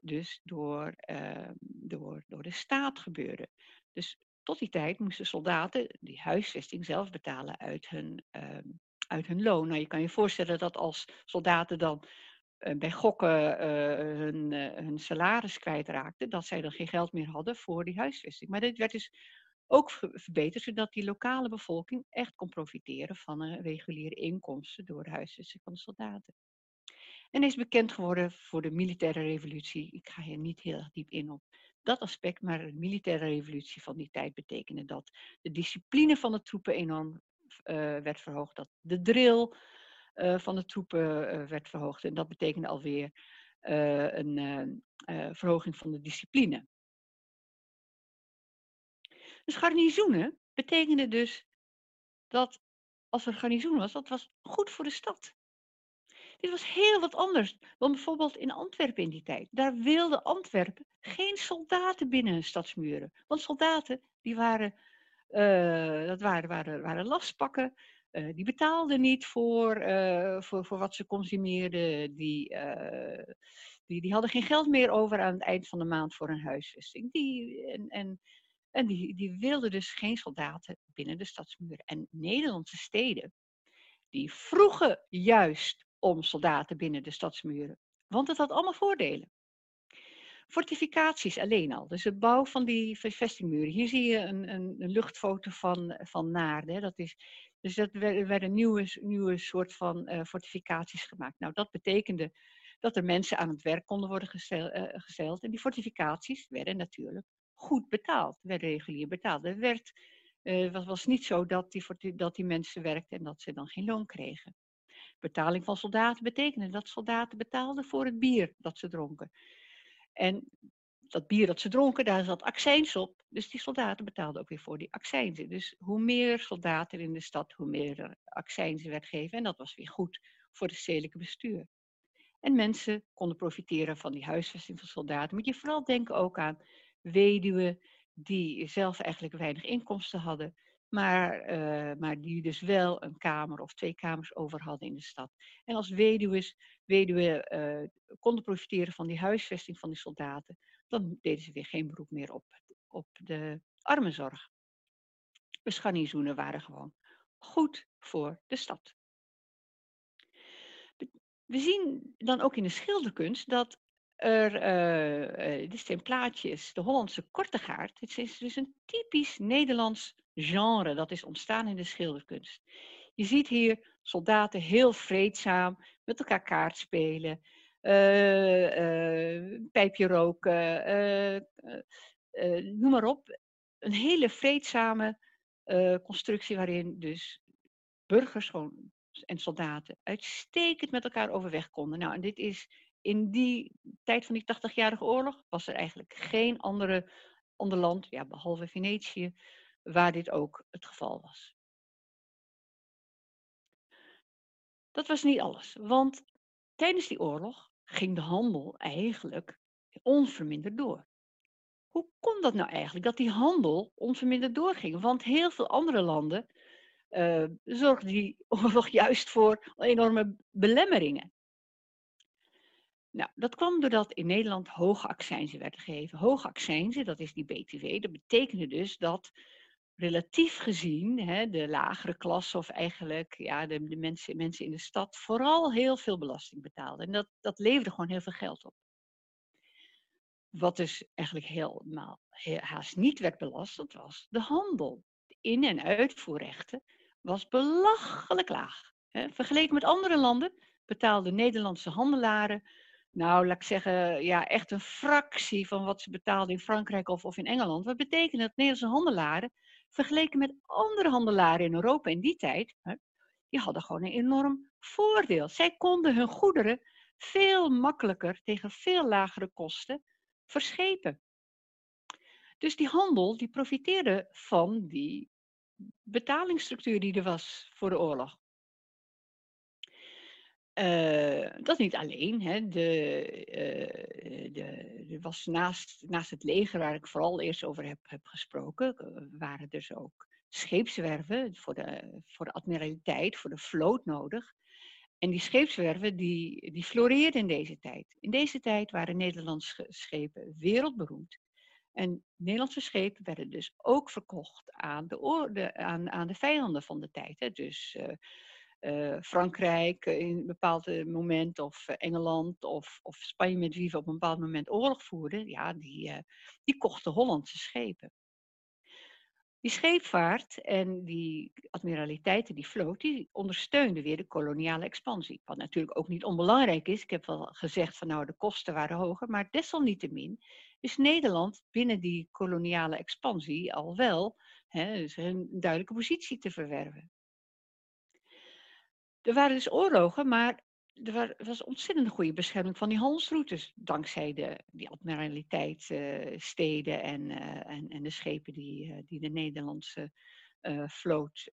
S2: dus door, uh, door, door de staat gebeurde. Dus tot die tijd moesten soldaten die huisvesting zelf betalen uit hun, uh, uit hun loon. Nou, je kan je voorstellen dat als soldaten dan uh, bij gokken eh, hun, hun salaris kwijtraakten, dat zij dan geen geld meer hadden voor die huisvesting. Maar dit werd dus ook verbeterd, zodat die lokale bevolking echt kon profiteren van een reguliere inkomsten door huisvesting van de soldaten. En is bekend geworden voor de militaire revolutie. Ik ga hier niet heel diep in op dat aspect, maar de militaire revolutie van die tijd betekende dat de discipline van de troepen enorm uh, werd verhoogd, dat de drill uh, van de troepen werd verhoogd. En dat betekende alweer een verhoging van de discipline. Dus garnizoenen betekende dus dat als er garnizoen was, dat was goed voor de stad. Dit was heel wat anders dan bijvoorbeeld in Antwerpen in die tijd. Daar wilde Antwerpen geen soldaten binnen hun stadsmuren. Want soldaten, die waren, uh, dat waren, waren, waren lastpakken. Uh, die betaalden niet voor, uh, voor, voor wat ze consumeerden. Die, die, die hadden geen geld meer over aan het eind van de maand voor een huisvesting. Die, en, en, en die, die wilden dus geen soldaten binnen de stadsmuren. En Nederlandse steden, die vroegen juist om soldaten binnen de stadsmuren. Want het had allemaal voordelen. Fortificaties alleen al, dus het bouw van die vestingmuren. Hier zie je een, een, een luchtfoto van, van Naarden. Dat is, dus dat werden nieuwe, nieuwe soort van uh, fortificaties gemaakt. Nou, dat betekende dat er mensen aan het werk konden worden gesteld. Uh, gesteld. En die fortificaties werden natuurlijk goed betaald, werden regulier betaald. Het werd, uh, was, was niet zo dat die, dat die mensen werkten en dat ze dan geen loon kregen. Betaling van soldaten betekende dat soldaten betaalden voor het bier dat ze dronken. En dat bier dat ze dronken, daar zat accijns op. Dus die soldaten betaalden ook weer voor die accijnzen. Dus hoe meer soldaten in de stad, hoe meer accijnzen werd gegeven. En dat was weer goed voor het stedelijke bestuur. En mensen konden profiteren van die huisvesting van soldaten. Moet je vooral denken ook aan weduwen die zelf eigenlijk weinig inkomsten hadden maar, uh, maar die dus wel een kamer of twee kamers over hadden in de stad. En als weduwen, weduwen uh, konden profiteren van die huisvesting van die soldaten, dan deden ze weer geen beroep meer op, op de armenzorg. Dus garnizoenen waren gewoon goed voor de stad. We zien dan ook in de schilderkunst dat er, uh, dit zijn plaatjes, de Hollandse kortegaard. Het is dus een typisch Nederlands genre dat is ontstaan in de schilderkunst. Je ziet hier soldaten heel vreedzaam met elkaar kaart spelen, uh, pijpje roken, noem maar op. Een hele vreedzame constructie waarin dus burgers gewoon, en soldaten uitstekend met elkaar overweg konden. Nou, en dit is in die tijd van die 80-jarige oorlog was er eigenlijk geen andere, ander land, ja, behalve Venetië, waar dit ook het geval was. Dat was niet alles, want tijdens die oorlog ging de handel eigenlijk onverminderd door. Hoe kon dat nou eigenlijk, dat die handel onverminderd doorging? Want heel veel andere landen uh, zorgden die oorlog juist voor enorme belemmeringen. Nou, dat kwam doordat in Nederland hoge accijnzen werden gegeven. Hoge accijnzen, dat is die BTW, dat betekende dus dat relatief gezien hè, de lagere klasse of eigenlijk ja, de, de mensen, mensen in de stad vooral heel veel belasting betaalden. En dat, dat leverde gewoon heel veel geld op. Wat dus eigenlijk helemaal haast niet werd belast, dat was de handel. De in- en uitvoerrechten was belachelijk laag. Hè. Vergeleken met andere landen betaalden Nederlandse handelaren nou, laat ik zeggen, ja, echt een fractie van wat ze betaalden in Frankrijk of, of in Engeland. Wat betekent dat Nederlandse handelaren, vergeleken met andere handelaren in Europa in die tijd, hè, die hadden gewoon een enorm voordeel. Zij konden hun goederen veel makkelijker tegen veel lagere kosten verschepen. Dus die handel die profiteerde van die betalingsstructuur die er was voor de oorlog. Uh, dat niet alleen. Hè. De, uh, de, er was naast, het leger, waar ik vooral eerst over heb, heb gesproken, uh, waren dus ook scheepswerven voor de, voor de admiraliteit, voor de vloot nodig. En die scheepswerven die, die floreerden in deze tijd. In deze tijd waren Nederlandse schepen wereldberoemd. En Nederlandse schepen werden dus ook verkocht aan de, aan, aan de vijanden van de tijd. Hè. Dus Frankrijk in een bepaald eh, moment, of eh, Engeland of, of Spanje met wie we op een bepaald moment oorlog voerden, ja, die, die kochten Hollandse schepen. Die scheepvaart en die admiraliteiten, die vloot, die ondersteunden weer de koloniale expansie. Wat natuurlijk ook niet onbelangrijk is. Ik heb wel gezegd van nou de kosten waren hoger, maar desalniettemin is Nederland binnen die koloniale expansie al wel hè, dus een duidelijke positie te verwerven. Er waren dus oorlogen, maar er was ontzettend goede bescherming van die handelsroutes. Dankzij de, die admiraliteit, uh, steden en, uh, en, en, de schepen die, uh, die de Nederlandse vloot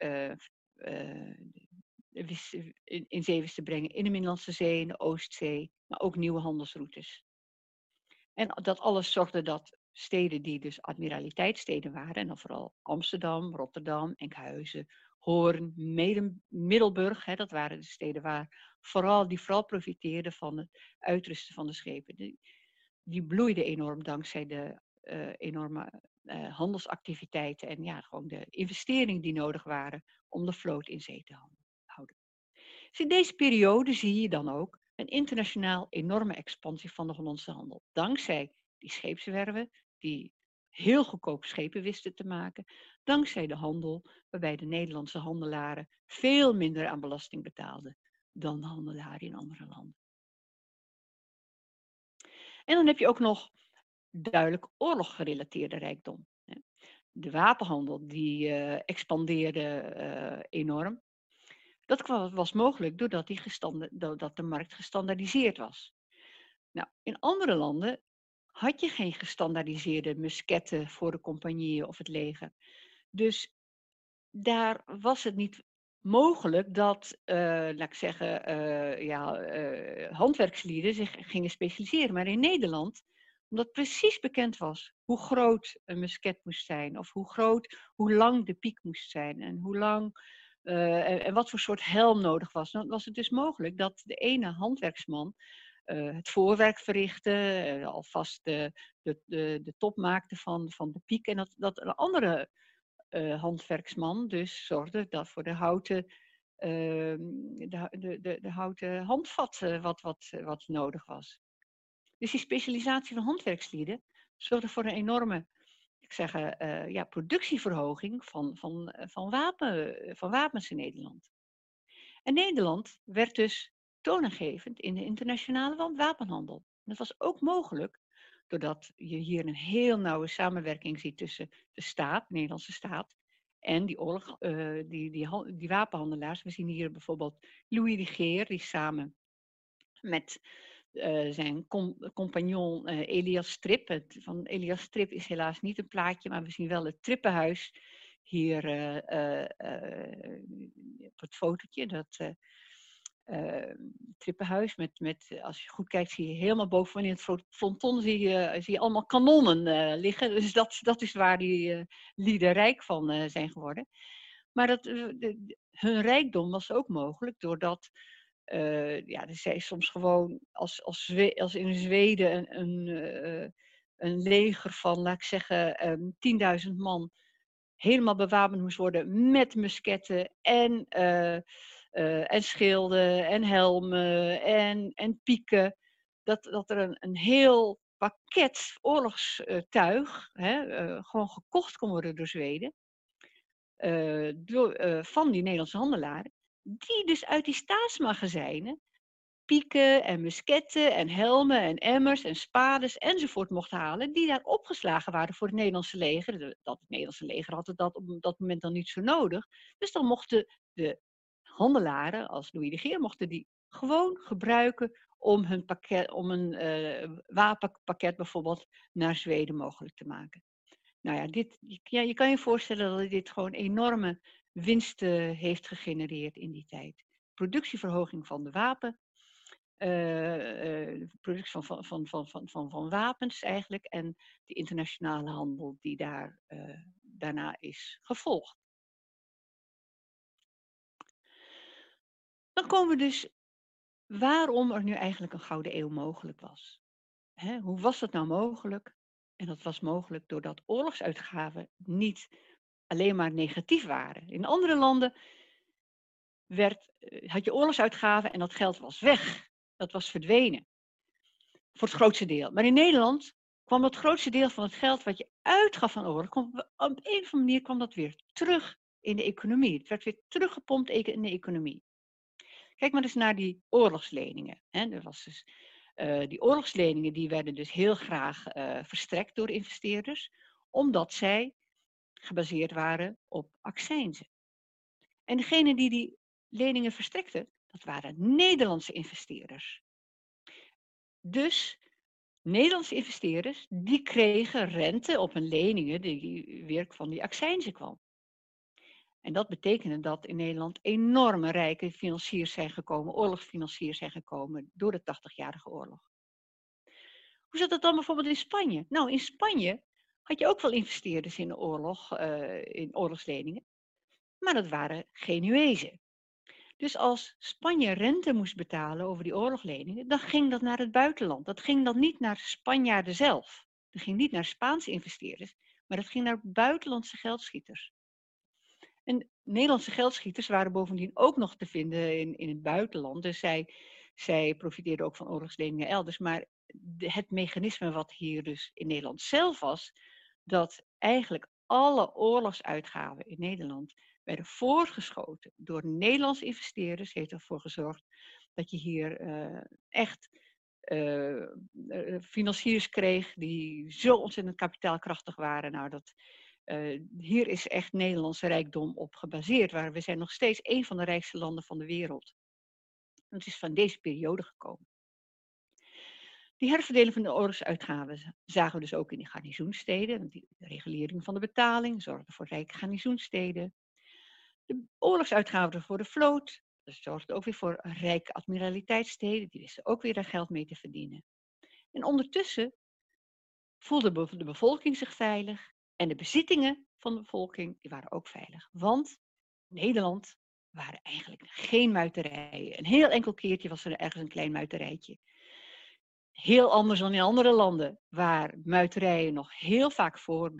S2: in, in zee wist te brengen. In de Middellandse Zee, in de Oostzee, maar ook nieuwe handelsroutes. En dat alles zorgde dat steden die dus admiraliteitssteden waren, en dan vooral Amsterdam, Rotterdam, Enkhuizen, Hoorn, Middelburg, hè, dat waren de steden waar vooral, die vooral profiteerden van het uitrusten van de schepen. Die, die bloeiden enorm dankzij de uh, enorme uh, handelsactiviteiten en ja, gewoon de investeringen die nodig waren om de vloot in zee te houden. Dus in deze periode zie je dan ook een internationaal enorme expansie van de Hollandse handel. Dankzij die scheepswerven, die heel goedkoop schepen wisten te maken, dankzij de handel, waarbij de Nederlandse handelaren veel minder aan belasting betaalden dan de handelaren in andere landen. En dan heb je ook nog duidelijk oorloggerelateerde rijkdom. De wapenhandel die uh, expandeerde uh, enorm. Dat was mogelijk doordat, die de markt gestandaardiseerd was. Nou, in andere landen had je geen gestandaardiseerde musketten voor de compagnieën of het leger. Dus daar was het niet mogelijk dat, uh, laat ik zeggen, uh, ja, uh, handwerkslieden zich gingen specialiseren. Maar in Nederland, omdat precies bekend was hoe groot een musket moest zijn, of hoe groot, hoe lang de piek moest zijn en hoe lang en, en, wat voor soort helm nodig was, dan was het dus mogelijk dat de ene handwerksman uh, het voorwerk verrichten, uh, alvast de, de, de, de, top maakte van, van de piek. En dat, dat een andere uh, handwerksman dus zorgde dat voor de houten, ehm, de, de, de, de, houten handvat wat, wat, wat nodig was. Dus die specialisatie van handwerkslieden zorgde voor een enorme ik zeg, ja, productieverhoging van, van, van, wapen, van wapens in Nederland. En Nederland werd dus toonaangevend in de internationale wapenhandel. Dat was ook mogelijk doordat je hier een heel nauwe samenwerking ziet tussen de staat, de Nederlandse staat, en die, oorlog, uh, die, die, die, wapenhandelaars. We zien hier bijvoorbeeld Louis de Geer, die samen met uh, zijn com compagnon uh, Elias Strip. Van Elias Strip is helaas niet een plaatje, maar we zien wel het Trippenhuis hier op het fotootje. Dat trippenhuis. Met, met, als je goed kijkt, zie je helemaal bovenin het fronton zie je, zie je allemaal kanonnen uh, liggen. Dus dat, dat is waar die uh, lieden rijk van zijn geworden. Maar dat, hun rijkdom was ook mogelijk doordat ja, zij soms gewoon als, als, als in Zweden een, een, een leger van, laat ik zeggen, um, ehm, 10.000 man helemaal bewapend moest worden met musketten en uh, en schilden en helmen en, en pieken. Dat, dat er een, een heel pakket oorlogstuig hè, uh, gewoon gekocht kon worden door Zweden. Uh, door, van die Nederlandse handelaren. Die dus uit die staatsmagazijnen pieken en musketten en helmen en emmers en spades enzovoort mocht halen, die daar opgeslagen waren voor het Nederlandse leger. Dat het Nederlandse leger had het dat op dat moment dan niet zo nodig. Dus dan mochten de handelaren als Louis de Geer mochten die gewoon gebruiken om, hun pakket, om een uh, wapenpakket bijvoorbeeld naar Zweden mogelijk te maken. Nou ja, dit, ja, je kan je voorstellen dat dit gewoon enorme winsten heeft gegenereerd in die tijd. Productieverhoging van de wapen, uh, productie van, van, van, van, van, van, wapens eigenlijk en de internationale handel die daar daarna is gevolgd. Dan komen we dus waarom er nu eigenlijk een gouden eeuw mogelijk was. hoe was dat nou mogelijk? En dat was mogelijk doordat oorlogsuitgaven niet alleen maar negatief waren. In andere landen werd, eh, had je oorlogsuitgaven en dat geld was weg. Dat was verdwenen. Voor het grootste deel. Maar in Nederland kwam het grootste deel van het geld wat je uitgaf van oorlog, op een of andere manier kwam dat weer terug in de economie. Het werd weer teruggepompt in de economie. Kijk maar eens naar die oorlogsleningen. Hè. Er was dus, uh, die oorlogsleningen die werden dus heel graag uh, verstrekt door investeerders, omdat zij gebaseerd waren op accijnzen. En degene die die leningen verstrekten, dat waren Nederlandse investeerders. Dus Nederlandse investeerders, die kregen rente op hun leningen die weer van die accijnzen kwam. En dat betekende dat in Nederland enorme rijke financiers zijn gekomen, oorlogsfinanciers zijn gekomen door de 80-jarige oorlog. Hoe zat dat dan bijvoorbeeld in Spanje? Nou, in Spanje had je ook wel investeerders in de oorlog, uh, in oorlogsleningen, maar dat waren Genuezen. Dus als Spanje rente moest betalen over die oorlogleningen, dan ging dat naar het buitenland. Dat ging dan niet naar Spanjaarden zelf. Dat ging niet naar Spaanse investeerders, maar dat ging naar buitenlandse geldschieters. En Nederlandse geldschieters waren bovendien ook nog te vinden in, in het buitenland. Dus zij, zij profiteerden ook van oorlogsleningen elders. Maar het mechanisme wat hier dus in Nederland zelf was, dat eigenlijk alle oorlogsuitgaven in Nederland werden voorgeschoten door Nederlandse investeerders, heeft ervoor gezorgd dat je hier uh, echt uh, financiers kreeg die zo ontzettend kapitaalkrachtig waren. Nou, dat, uh, hier is echt Nederlandse rijkdom op gebaseerd. Waar we zijn nog steeds een van de rijkste landen van de wereld. het is van deze periode gekomen. Die herverdeling van de oorlogsuitgaven zagen we dus ook in de garnizoensteden. De regulering van de betaling zorgde voor rijke garnizoensteden. De oorlogsuitgaven voor de vloot, dat zorgde ook weer voor rijke admiraliteitssteden. Die wisten ook weer daar geld mee te verdienen. En ondertussen voelde de bevolking zich veilig en de bezittingen van de bevolking die waren ook veilig. Want Nederland waren eigenlijk geen muiterijen. Een heel enkel keertje was er ergens een klein muiterijtje. Heel anders dan in andere landen, waar muiterijen nog heel vaak voor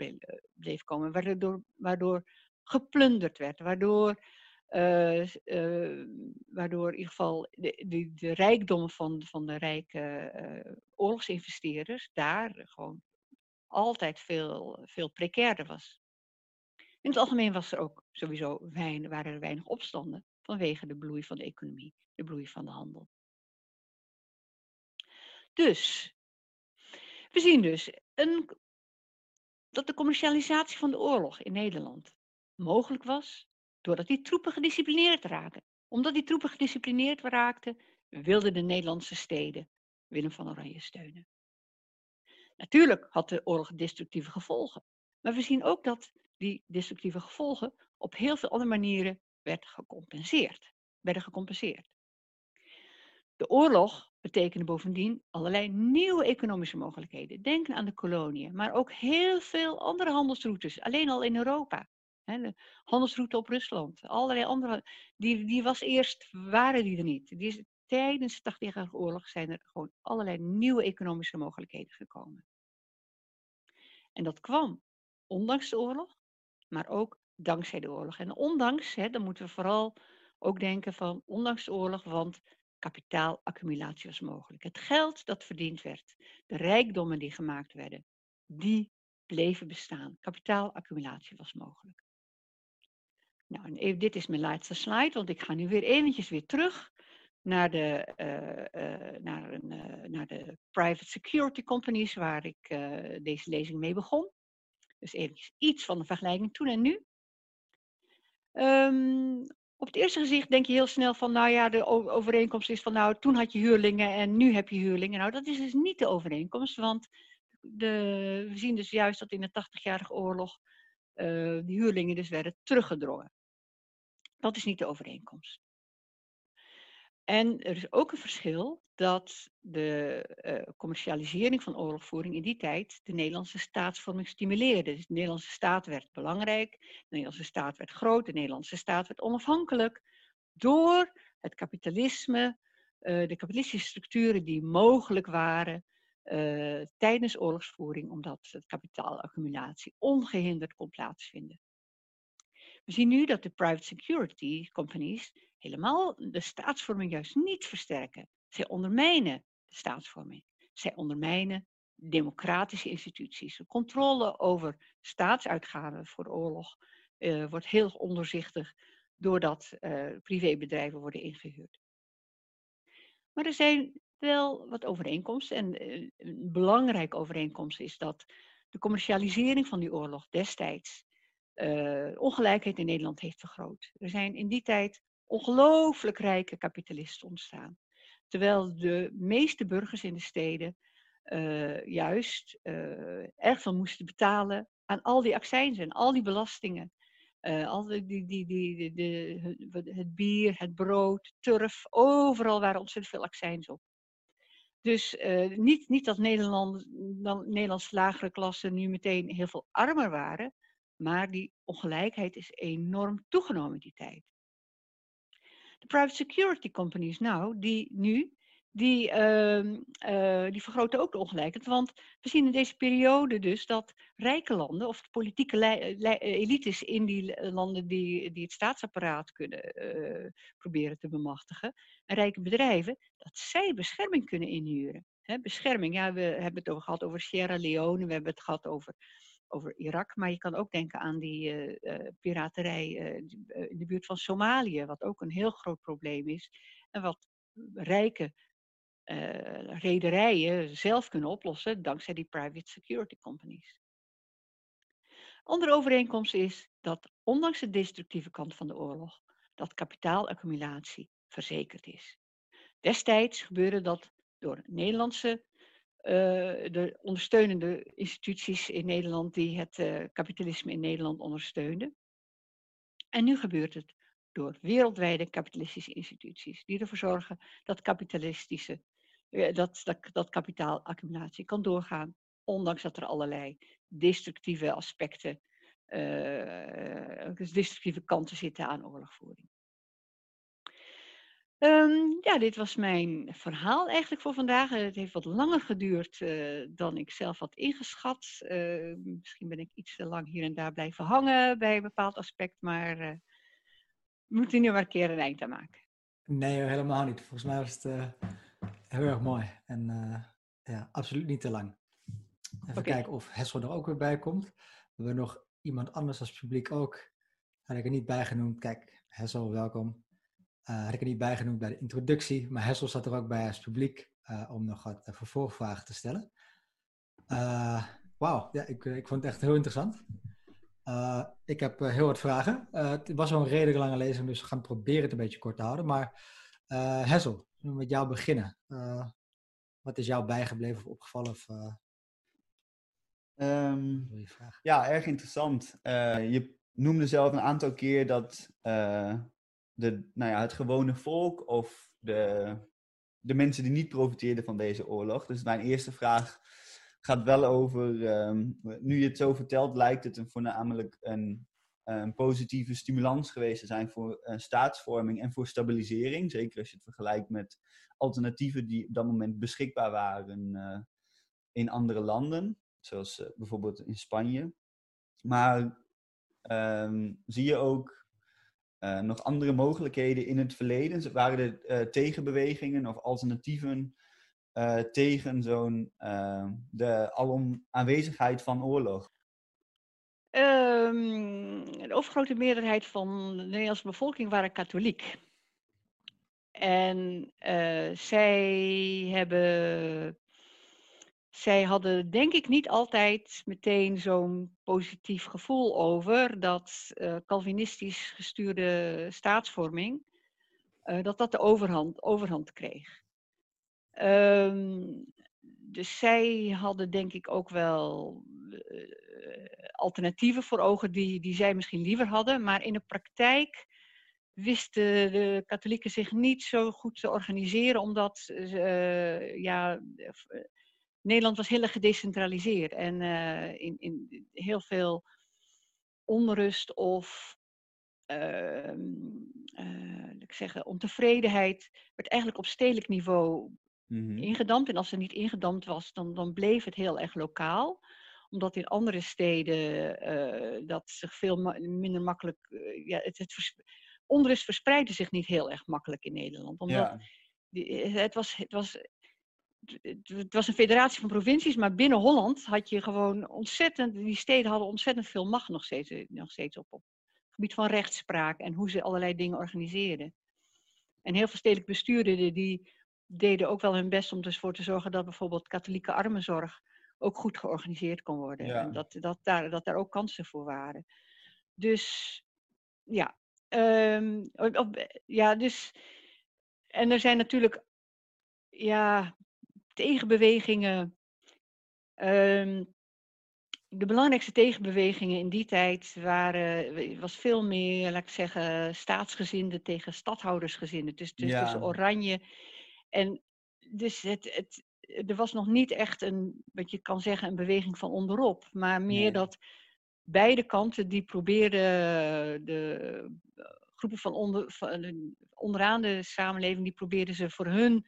S2: bleef komen, waardoor, waardoor geplunderd werd, waardoor, uh, uh, waardoor in ieder geval de, de, de van, van de rijke uh, oorlogsinvesteerders daar gewoon altijd veel, veel precairder was. In het algemeen was er ook sowieso weinig, waren er weinig opstanden vanwege de bloei van de economie, de bloei van de handel. Dus, we zien dus een, dat de commercialisatie van de oorlog in Nederland mogelijk was doordat die troepen gedisciplineerd raakten. Omdat die troepen gedisciplineerd raakten, wilden de Nederlandse steden Willem van Oranje steunen. Natuurlijk had de oorlog destructieve gevolgen, maar we zien ook dat die destructieve gevolgen op heel veel andere manieren werd gecompenseerd, werden gecompenseerd. De oorlog betekende bovendien allerlei nieuwe economische mogelijkheden. Denk aan de koloniën, maar ook heel veel andere handelsroutes, alleen al in Europa. de handelsroute op Rusland, allerlei andere, die, die was eerst, waren die er niet. Die tijdens de 80 oorlog zijn er gewoon allerlei nieuwe economische mogelijkheden gekomen. En dat kwam ondanks de oorlog, maar ook dankzij de oorlog. En ondanks, hè, dan moeten we vooral ook denken van ondanks de oorlog, want kapitaalaccumulatie was mogelijk. Het geld dat verdiend werd, de rijkdommen die gemaakt werden, die bleven bestaan. Kapitaalaccumulatie was mogelijk. Nou, en even, dit is mijn laatste slide, want ik ga nu weer eventjes weer terug naar de, uh, uh, naar, een, uh, naar de private security companies waar ik deze lezing mee begon. Dus eventjes iets van de vergelijking toen en nu. Um, op het eerste gezicht denk je heel snel van, nou ja, de overeenkomst is van, nou, toen had je huurlingen en nu heb je huurlingen. Nou, dat is dus niet de overeenkomst, want de, we zien dus juist dat in de 80-jarige oorlog de huurlingen dus werden teruggedrongen. Dat is niet de overeenkomst. En er is ook een verschil dat de uh, commercialisering van oorlogvoering in die tijd de Nederlandse staatsvorming stimuleerde. Dus de Nederlandse staat werd belangrijk, de Nederlandse staat werd groot, de Nederlandse staat werd onafhankelijk door het kapitalisme, uh, de kapitalistische structuren die mogelijk waren uh, tijdens oorlogsvoering, omdat het kapitaalaccumulatie ongehinderd kon plaatsvinden. We zien nu dat de private security companies helemaal de staatsvorming juist niet versterken. Zij ondermijnen de staatsvorming. Zij ondermijnen democratische instituties. De controle over staatsuitgaven voor oorlog uh, wordt heel onderzichtig doordat uh, privébedrijven worden ingehuurd. Maar er zijn wel wat overeenkomsten. En uh, een belangrijke overeenkomst is dat de commercialisering van die oorlog destijds ongelijkheid in Nederland heeft vergroot. Er zijn in die tijd ongelooflijk rijke kapitalisten ontstaan. Terwijl de meeste burgers in de steden uh, juist uh, erg veel moesten betalen aan al die accijnzen, al die belastingen. Uh, al die, die, die, de, het bier, het brood, turf, overal waren ontzettend veel accijns op. Dus niet, niet dat Nederland, dan, Nederlandse lagere klassen nu meteen heel veel armer waren, maar die ongelijkheid is enorm toegenomen in die tijd. De private security companies nou, die nu die, uh, uh, die vergroten ook de ongelijkheid. Want we zien in deze periode dus dat rijke landen, of de politieke elites in die landen die, die het staatsapparaat kunnen uh, proberen te bemachtigen, en rijke bedrijven, dat zij bescherming kunnen inhuren. He, bescherming, ja, we hebben het over gehad over Sierra Leone, we hebben het gehad over, over Irak, maar je kan ook denken aan die uh, piraterij in de buurt van Somalië, wat ook een heel groot probleem is. En wat rijke rederijen zelf kunnen oplossen dankzij die private security companies. Andere overeenkomst is dat ondanks de destructieve kant van de oorlog, dat kapitaalaccumulatie verzekerd is. Destijds gebeurde dat door Nederlandse, de ondersteunende instituties in Nederland die het uh, kapitalisme in Nederland ondersteunden. En nu gebeurt het door wereldwijde kapitalistische instituties die ervoor zorgen dat kapitalistische dat, dat, dat kapitaalaccumulatie kan doorgaan, ondanks dat er allerlei destructieve aspecten, uh, destructieve kanten zitten aan oorlogvoering. Um, ja, dit was mijn verhaal eigenlijk voor vandaag. Het heeft wat langer geduurd uh, dan ik zelf had ingeschat. Uh, misschien ben ik iets te lang hier en daar blijven hangen bij een bepaald aspect, maar we moeten nu maar een keer een eind aan maken.
S1: Nee, helemaal niet. Volgens mij was het Heel erg mooi. En uh, ja, absoluut niet te lang. Even okay. kijken of Hessel er ook weer bij komt. We hebben nog iemand anders als publiek ook. Had ik er niet bij genoemd. Kijk, Hessel, welkom. Uh, had ik er niet bij genoemd bij de introductie. Maar Hessel zat er ook bij als publiek uh, om nog wat vervolgvragen te stellen. Wauw, ja, ik, ik vond het echt heel interessant. ik heb heel wat vragen. het was wel een redelijk lange lezing, dus we gaan proberen het een beetje kort te houden. Maar Hessel, met jou beginnen. Wat is jou bijgebleven of opgevallen? Of,
S3: um, ja, erg interessant. Je noemde zelf een aantal keer dat de, nou ja, het gewone volk of de, de mensen die niet profiteerden van deze oorlog. Dus mijn eerste vraag gaat wel over, um, nu je het zo vertelt, lijkt het een, voornamelijk een positieve stimulans geweest te zijn voor uh, staatsvorming en voor stabilisering. Zeker als je het vergelijkt met alternatieven die op dat moment beschikbaar waren uh, in andere landen, zoals uh, bijvoorbeeld in Spanje. Maar um, zie je ook nog andere mogelijkheden in het verleden? Waren er tegenbewegingen of alternatieven tegen zo'n de alom aanwezigheid van oorlog?
S2: Um, de overgrote meerderheid van de Nederlandse bevolking waren katholiek. En zij hebben. Zij hadden denk ik niet altijd meteen zo'n positief gevoel over dat uh, Calvinistisch gestuurde staatsvorming, uh, dat dat de overhand, overhand kreeg. Um, dus zij hadden denk ik ook wel alternatieven voor ogen die, die zij misschien liever hadden. Maar in de praktijk wisten de katholieken zich niet zo goed te organiseren, omdat uh, ja, Nederland was heel erg gedecentraliseerd. En uh, in, in heel veel onrust of uh, ik zeggen, ontevredenheid werd eigenlijk op stedelijk niveau mm-hmm. ingedampt. En als het niet ingedampt was, dan, dan bleef het heel erg lokaal omdat in andere steden uh, dat zich veel ma minder makkelijk. Ja, het, het vers onrust verspreidde zich niet heel erg makkelijk in Nederland. Omdat ja. die, het, was, het was het was een federatie van provincies, maar binnen Holland had je gewoon ontzettend, die steden hadden ontzettend veel macht nog steeds, nog steeds op, op het gebied van rechtspraak en hoe ze allerlei dingen organiseerden. En heel veel stedelijk bestuurden die deden ook wel hun best om ervoor te zorgen dat bijvoorbeeld katholieke armenzorg ook goed georganiseerd kon worden. En dat, dat, daar, dat daar ook kansen voor waren. Dus ja, um, op, ja, dus. En er zijn natuurlijk ja, tegenbewegingen. Um, de belangrijkste tegenbewegingen in die tijd waren, was veel meer, laat ik zeggen, staatsgezinden tegen stadhoudersgezinden. Dus, dus, ja. dus Oranje. En dus het, het, er was nog niet echt een, wat je kan zeggen, een beweging van onderop. Maar meer dat beide kanten die probeerden de groepen van, onder, van onderaan de samenleving, die probeerden ze voor hun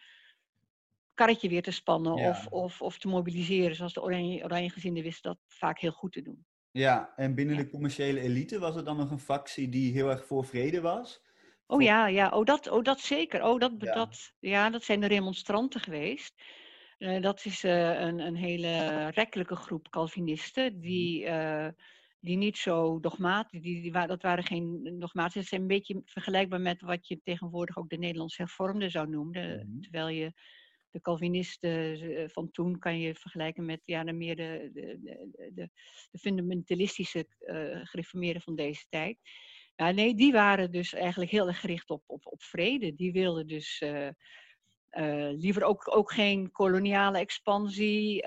S2: karretje weer te spannen of, of, of te mobiliseren. Zoals de oranje, oranje wisten dat vaak heel goed te doen.
S3: Ja, en binnen de commerciële elite was er dan nog een factie die heel erg voor vrede was?
S2: Oh ja, ja. Oh, dat, oh, dat zeker. Oh, dat, ja. Dat, ja, dat zijn de remonstranten geweest. Uh, dat is uh, een, een hele rekkelijke groep Calvinisten mhm. die, uh, die niet zo dogmatisch, die, die, dat waren geen dogmatisch, het zijn een beetje vergelijkbaar met wat je tegenwoordig ook de Nederlandse hervormden zou noemen. Mm. Terwijl je de Calvinisten eh, van toen kan je vergelijken met ja, de meer de, de, de, fundamentalistische uh, gereformeerden van deze tijd. Ja, nee, die waren dus eigenlijk heel erg gericht op, op, op vrede. Die wilden dus liever ook, ook geen koloniale expansie.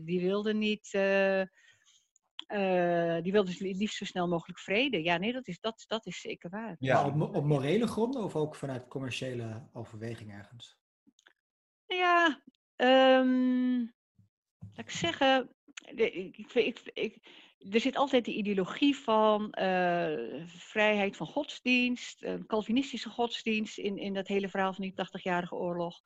S2: die wilden niet. die wilden dus liefst zo snel mogelijk vrede. Ja, nee, dat is, dat, dat is zeker waar.
S1: Ja, op, op morele gronden of ook vanuit commerciële overweging ergens?
S2: Ja, um, laat ik zeggen, ik, ik, ik, er zit altijd de ideologie van uh, vrijheid van godsdienst, een Calvinistische godsdienst in, in dat hele verhaal van die 80-jarige oorlog.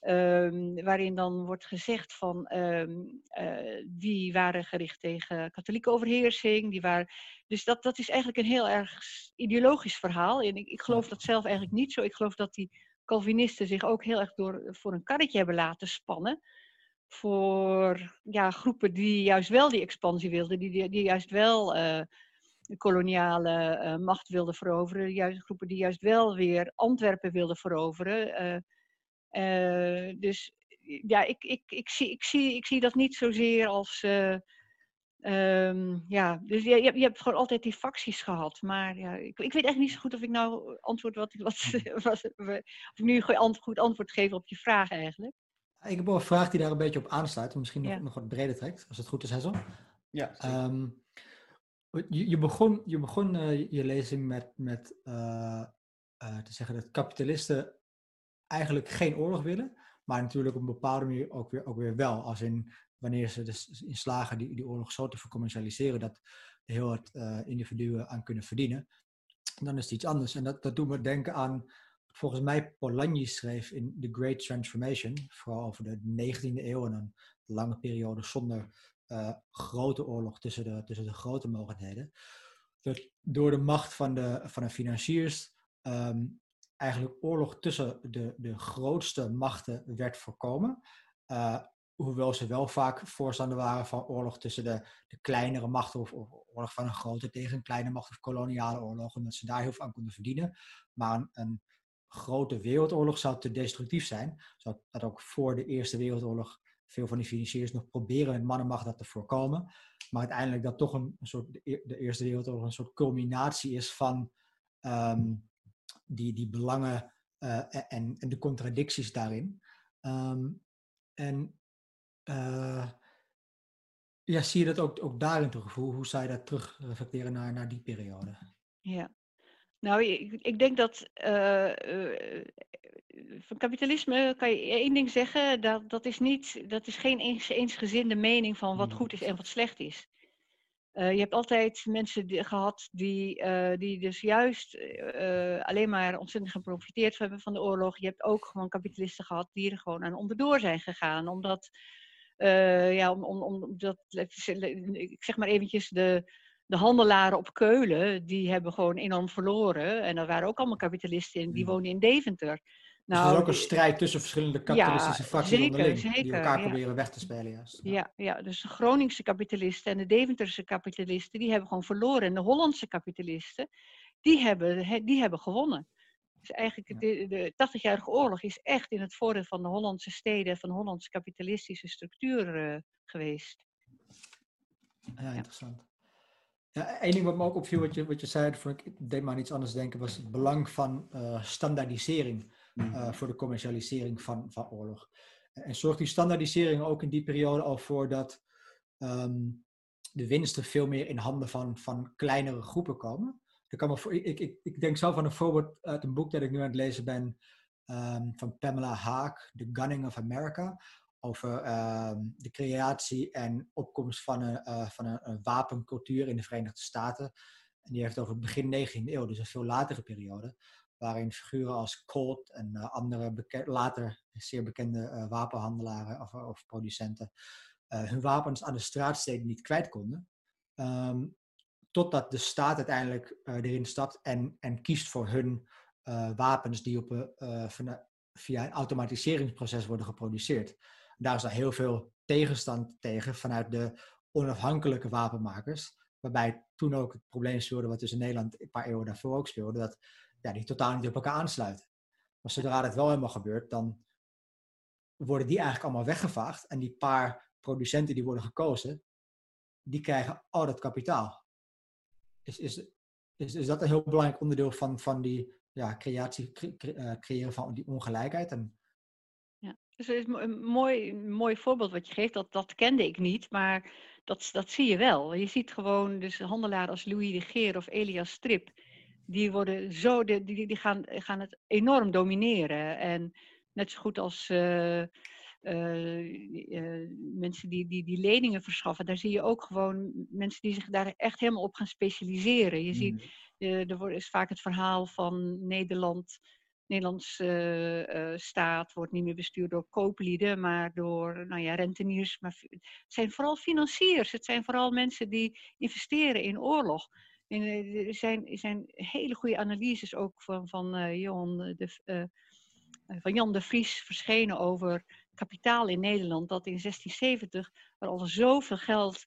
S2: Um, waarin dan wordt gezegd van um, uh, die waren gericht tegen katholieke overheersing. Die waren, dus dat, dat is eigenlijk een heel erg ideologisch verhaal. En ik, ik geloof dat zelf eigenlijk niet zo. Ik geloof dat die Calvinisten zich ook heel erg door, voor een karretje hebben laten spannen. Voor ja, groepen die juist wel die expansie wilden, die, die, juist wel de koloniale uh, macht wilden veroveren. Juist, groepen die juist wel weer Antwerpen wilden veroveren. Uh, dus ja, ik, ik, ik, zie, ik, zie, ik zie dat niet zozeer als Um, ja, dus je, je, hebt gewoon altijd die facties gehad. Maar ja, ik, ik weet echt niet zo goed of ik nou antwoord wat, wat, wat of ik nu een goed antwoord geef op je vraag eigenlijk.
S1: Ik heb wel een vraag die daar een beetje op aansluit, misschien nog, nog wat breder trekt, als het goed is, Hessel.
S3: Ja.
S1: Um, je, je, begon, je, begon uh, je lezing met, met uh, uh, te zeggen dat kapitalisten eigenlijk geen oorlog willen, maar natuurlijk op een bepaalde manier ook weer, ook weer wel. Als in wanneer ze dus in slagen die, die oorlog zo te vercommercialiseren dat heel wat uh, individuen aan kunnen verdienen, dan is het iets anders. En dat, dat doet me denken aan, volgens mij Polanyi schreef in The Great Transformation, vooral over de 19e eeuw en een lange periode zonder uh, grote oorlog tussen de, tussen de grote mogelijkheden. Dat door de macht van de, van de financiers um, eigenlijk oorlog tussen de, de grootste machten werd voorkomen. Uh, hoewel ze wel vaak voorstander waren van oorlog tussen de, de kleinere machten of, oorlog van een grote tegen een kleine macht of koloniale oorlog, omdat ze daar heel veel aan konden verdienen. Maar een, een grote wereldoorlog zou te destructief zijn, zodat ook voor de Eerste Wereldoorlog veel van die financiers nog proberen met mannenmacht dat te voorkomen. Maar uiteindelijk dat toch een, soort, de Eerste Wereldoorlog een soort culminatie is van um, die, die belangen uh, en, en de contradicties daarin. Um, en uh, ja, zie je dat ook, ook daarin terug? Hoe, hoe zou je dat terug reflecteren naar, naar die periode?
S2: Ja, nou, ik, ik denk dat uh, uh, van kapitalisme kan je één ding zeggen, dat, dat is, niet, dat is geen eens, eensgezinde mening van wat goed is en wat slecht is. Uh, je hebt altijd mensen die, gehad die, uh, die dus juist uh, alleen maar ontzettend geprofiteerd hebben van de oorlog. Je hebt ook gewoon kapitalisten gehad die er gewoon aan onderdoor zijn gegaan. Omdat uh, ja, om, om, om dat, ik zeg maar eventjes, de, de handelaren op Keulen, die hebben gewoon enorm verloren. En dat waren ook allemaal kapitalisten, in, die mm. woonden in Deventer.
S1: Dus
S2: Nou,
S1: er is ook een strijd tussen verschillende kapitalistische fracties
S2: zeker,
S1: onderling, die elkaar
S2: ja.
S1: proberen weg te spelen juist.
S2: Ja, ja, dus de Groningse kapitalisten en de Deventerse kapitalisten, die hebben gewoon verloren. En de Hollandse kapitalisten, die hebben, he- die hebben gewonnen. Dus eigenlijk, de, de 80-jarige oorlog is echt in het voordeel van de Hollandse steden, van de Hollandse kapitalistische structuur eh, geweest.
S1: Ja, interessant. Ja, Eén ding wat me ook opviel, wat je, wat je zei, ik, deed maar aan iets anders denken, was het belang van eh, standaardisering
S3: Mhm.
S1: eh, voor de commercialisering van, van oorlog. En zorgt die standaardisering ook in die periode al voor dat ehm, de winsten veel meer in handen van, van kleinere groepen komen? Ik, kan me ik, ik, ik denk zelf aan een voorbeeld uit een boek dat ik nu aan het lezen ben ehm, van Pamela Haak, The Gunning of America, over ehm, de creatie en opkomst van een, eh, van een, wapencultuur in de Verenigde Staten. En die heeft over begin 19e eeuw, dus een veel latere periode, waarin figuren als Colt en eh, andere later zeer bekende eh, wapenhandelaren of, of producenten hun wapens aan de straatsteden niet kwijt konden. Ehm, totdat de staat uiteindelijk eh, erin stapt en, en kiest voor hun eh, wapens die op, eh, via een automatiseringsproces worden geproduceerd. Daar is dan heel veel tegenstand tegen vanuit de onafhankelijke wapenmakers. Waarbij toen ook het probleem speelde, wat dus in Nederland een paar eeuwen daarvoor ook speelde, dat ja, die totaal niet op elkaar aansluiten. Maar zodra dat wel helemaal gebeurt, dan worden die eigenlijk allemaal weggevaagd. En die paar producenten die worden gekozen, die krijgen al dat kapitaal. Is, is, is, is dat een heel belangrijk onderdeel van, van die ja, creatie, cre- cre- eh, creëren van die ongelijkheid? En,
S2: Ja. Dus is een mooi, mooi voorbeeld wat je geeft, dat, dat kende ik niet, maar dat, dat zie je wel. Je ziet gewoon dus handelaren als Louis de Geer of Elias Strip, die worden zo, die, die, die gaan, gaan het enorm domineren. En net zo goed als eh, mensen die, die, die leningen verschaffen, daar zie je ook gewoon mensen die zich daar echt helemaal op gaan specialiseren. Je ziet,
S3: Mhm.
S2: eh, er is vaak het verhaal van Nederland. Nederlandse eh, eh, staat wordt niet meer bestuurd door kooplieden, maar door nou ja, renteniers. Maar het zijn vooral financiers. Het zijn vooral mensen die investeren in oorlog. En, eh, er, zijn, er zijn hele goede analyses ook van, van, eh, Johan de, eh, van Jan de Vries verschenen over kapitaal in Nederland. Dat in 1670 er al zoveel geld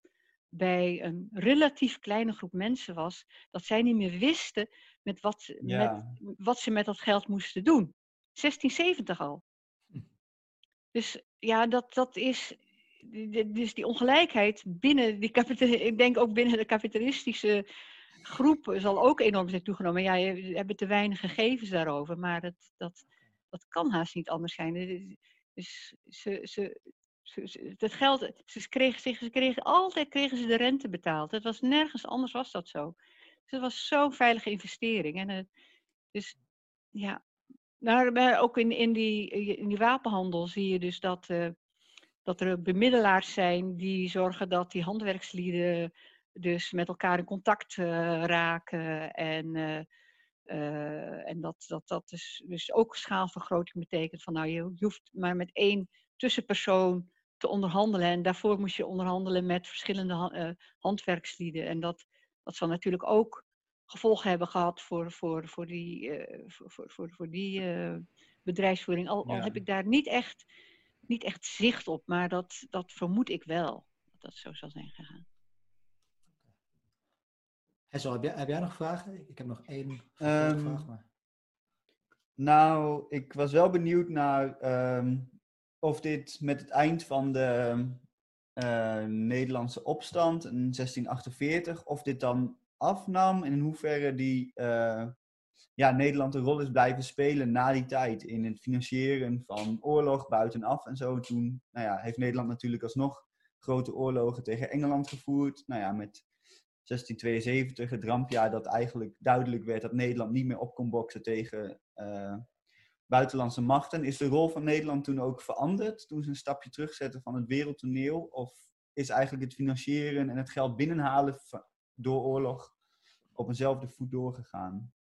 S2: bij een relatief kleine groep mensen was, dat zij niet meer wisten met wat,
S3: Ja.
S2: met, wat ze met dat geld moesten doen. 1670 al.
S1: Hm.
S2: Dus ja, dat, dat is. Dus die ongelijkheid binnen die kapita- ik denk ook binnen de kapitalistische groep zal ook enorm zijn toegenomen. Ja, je hebben te weinig gegevens daarover, maar dat, dat, dat kan haast niet anders zijn. Dus ze, ze, ze, dat geld, ze kregen, ze kregen altijd kregen ze de rente betaald. Het was nergens anders was dat zo. Dus het was zo'n veilige investering. En, het- dus ja, nou, ook in, in, die, in die wapenhandel zie je dus dat, eh, dat er bemiddelaars zijn die zorgen dat die handwerkslieden dus met elkaar in contact eh, raken. En, eh, en dat dat, dat dus, dus ook schaalvergroting betekent van nou, je, hoeft maar met één tussenpersoon te onderhandelen. En daarvoor moest je onderhandelen met verschillende ha- eh, handwerkslieden. En dat, dat zal natuurlijk ook gevolgen hebben gehad voor, voor, voor die, eh, voor, voor, voor, voor die bedrijfsvoering. Al, heb ik daar niet echt, niet echt zicht op, maar dat, dat vermoed ik wel. Dat dat zo zal zijn gegaan.
S1: Heb jij, heb jij nog vragen? Ik heb nog één
S3: Ehm,
S1: vraag. Maar...
S3: Nou, ik was wel benieuwd naar ehm, of dit met het eind van de eh, Nederlandse opstand in 1648, of dit dan afnam en in hoeverre die eh, ja, Nederland een rol is blijven spelen na die tijd in het financieren van oorlog buitenaf en zo. Toen nou ja, heeft Nederland natuurlijk alsnog grote oorlogen tegen Engeland gevoerd. Nou ja, met 1672, het rampjaar dat eigenlijk duidelijk werd dat Nederland niet meer op kon boksen tegen eh, buitenlandse machten. Is de rol van Nederland toen ook veranderd? Toen ze een stapje terugzetten van het wereldtoneel? Of is eigenlijk het financieren en het geld binnenhalen door oorlog op eenzelfde voet doorgegaan?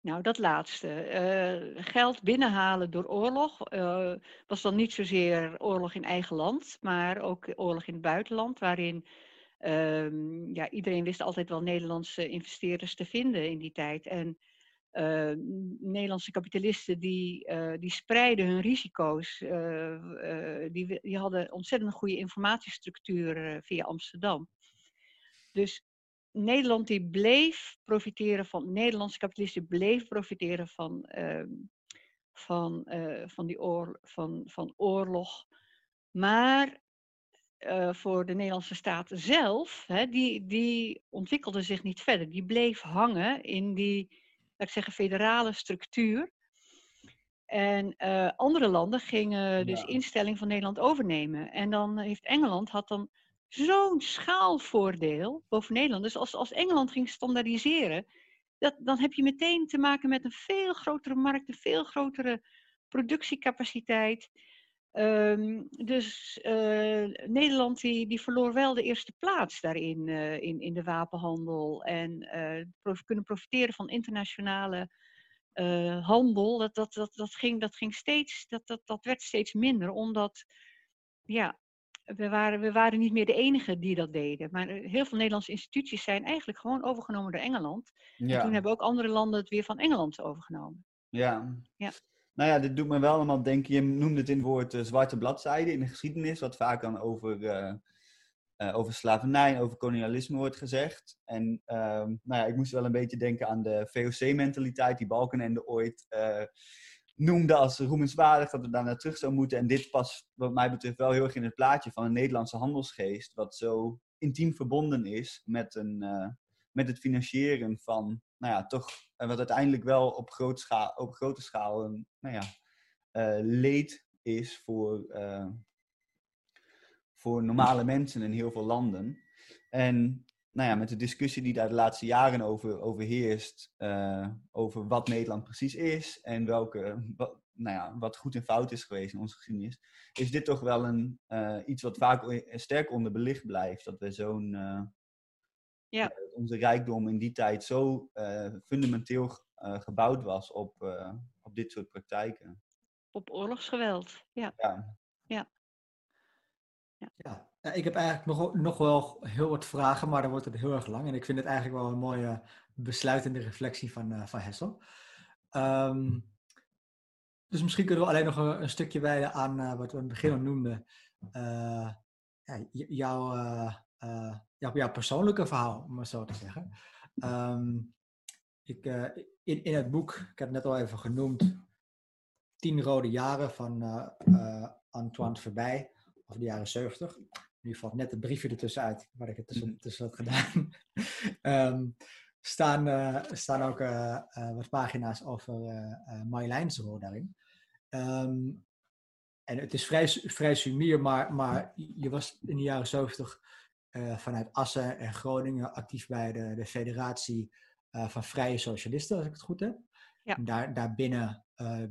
S2: Nou, dat laatste. Eh, geld binnenhalen door oorlog eh, was dan niet zozeer oorlog in eigen land, maar ook oorlog in het buitenland, waarin ehm, ja, iedereen wist altijd wel Nederlandse investeerders te vinden in die tijd. En uh, Nederlandse kapitalisten die, uh, die spreiden hun risico's. Uh, die, die hadden ontzettend goede informatiestructuur via Amsterdam. Dus Nederland die bleef profiteren van, Nederlandse kapitalisten bleef profiteren van, ehm, van, van, die oor, van, van oorlog. Maar voor de Nederlandse staat zelf, hè, die, die ontwikkelde zich niet verder. Die bleef hangen in die laat ik zeggen, federale structuur. En uh, andere landen gingen dus ja. instellingen van Nederland overnemen. En dan heeft Engeland had dan zo'n schaalvoordeel boven Nederland. Dus als, als Engeland ging standaardiseren, dat, dan heb je meteen te maken met een veel grotere markt, een veel grotere productiecapaciteit. Um, dus uh, Nederland die, die verloor wel de eerste plaats daarin uh, in, in de wapenhandel. En uh, prof, kunnen profiteren van internationale handel. Dat, dat, dat, dat, ging, dat, ging steeds, dat, dat, dat werd steeds minder, omdat ja, we, waren, we waren niet meer de enige die dat deden. Maar heel veel Nederlandse instituties zijn eigenlijk gewoon overgenomen door Engeland. Ja. En toen hebben ook andere landen het weer van Engeland overgenomen.
S3: Ja. ja. Nou ja, dit doet me wel allemaal denken. Je noemde het in het woord uh, zwarte bladzijde in de geschiedenis, wat vaak dan over, uh, uh, over slavernij over kolonialisme wordt gezegd. En ehm, nou ja, ik moest wel een beetje denken aan de VOC-mentaliteit die Balkenende ooit noemde als roemenswaardig, dat we daar naar terug zou moeten. En dit past wat mij betreft wel heel erg in het plaatje van een Nederlandse handelsgeest, wat zo intiem verbonden is met, een, met het financieren van nou ja, toch wat uiteindelijk wel op, groot schaal, op grote schaal een nou ja, uh, leed is voor, uh, voor normale mensen in heel veel landen. En nou ja, met de discussie die daar de laatste jaren over, over heerst, over wat Nederland precies is en welke, wat, nou ja, wat goed en fout is geweest in onze geschiedenis, is dit toch wel een, iets wat vaak sterk onderbelicht blijft. Dat we zo'n ja. Uh, onze rijkdom in die tijd zo uh, fundamenteel uh, gebouwd was op, op dit soort praktijken.
S2: Op oorlogsgeweld, ja. Ja. ja.
S1: ja. ja. ik heb eigenlijk nog, nog wel heel wat vragen, maar dan wordt het heel erg lang. En ik vind het eigenlijk wel een mooie besluitende reflectie van, van Hessel. Um, dus misschien kunnen we alleen nog een, een stukje wijden aan wat we in het begin al noemden. Ja, jouw uh, ja, jouw persoonlijke verhaal, om het zo te zeggen. Um, ik, uh, in, in het boek, ik heb het net al even genoemd, Tien Rode Jaren van uh, Antoine Verbij, over de jaren 70. Nu valt net een briefje ertussen uit, waar ik het tussen, tussen had gedaan. um, staan, staan ook wat pagina's over Marjoleins rol daarin. Um, en het is vrij, vrij sumier, maar, maar je was in de jaren 70 uh, vanuit Assen en Groningen actief bij de, de Federatie uh, van Vrije Socialisten, als ik het goed heb. Ja. Daar, daarbinnen uh,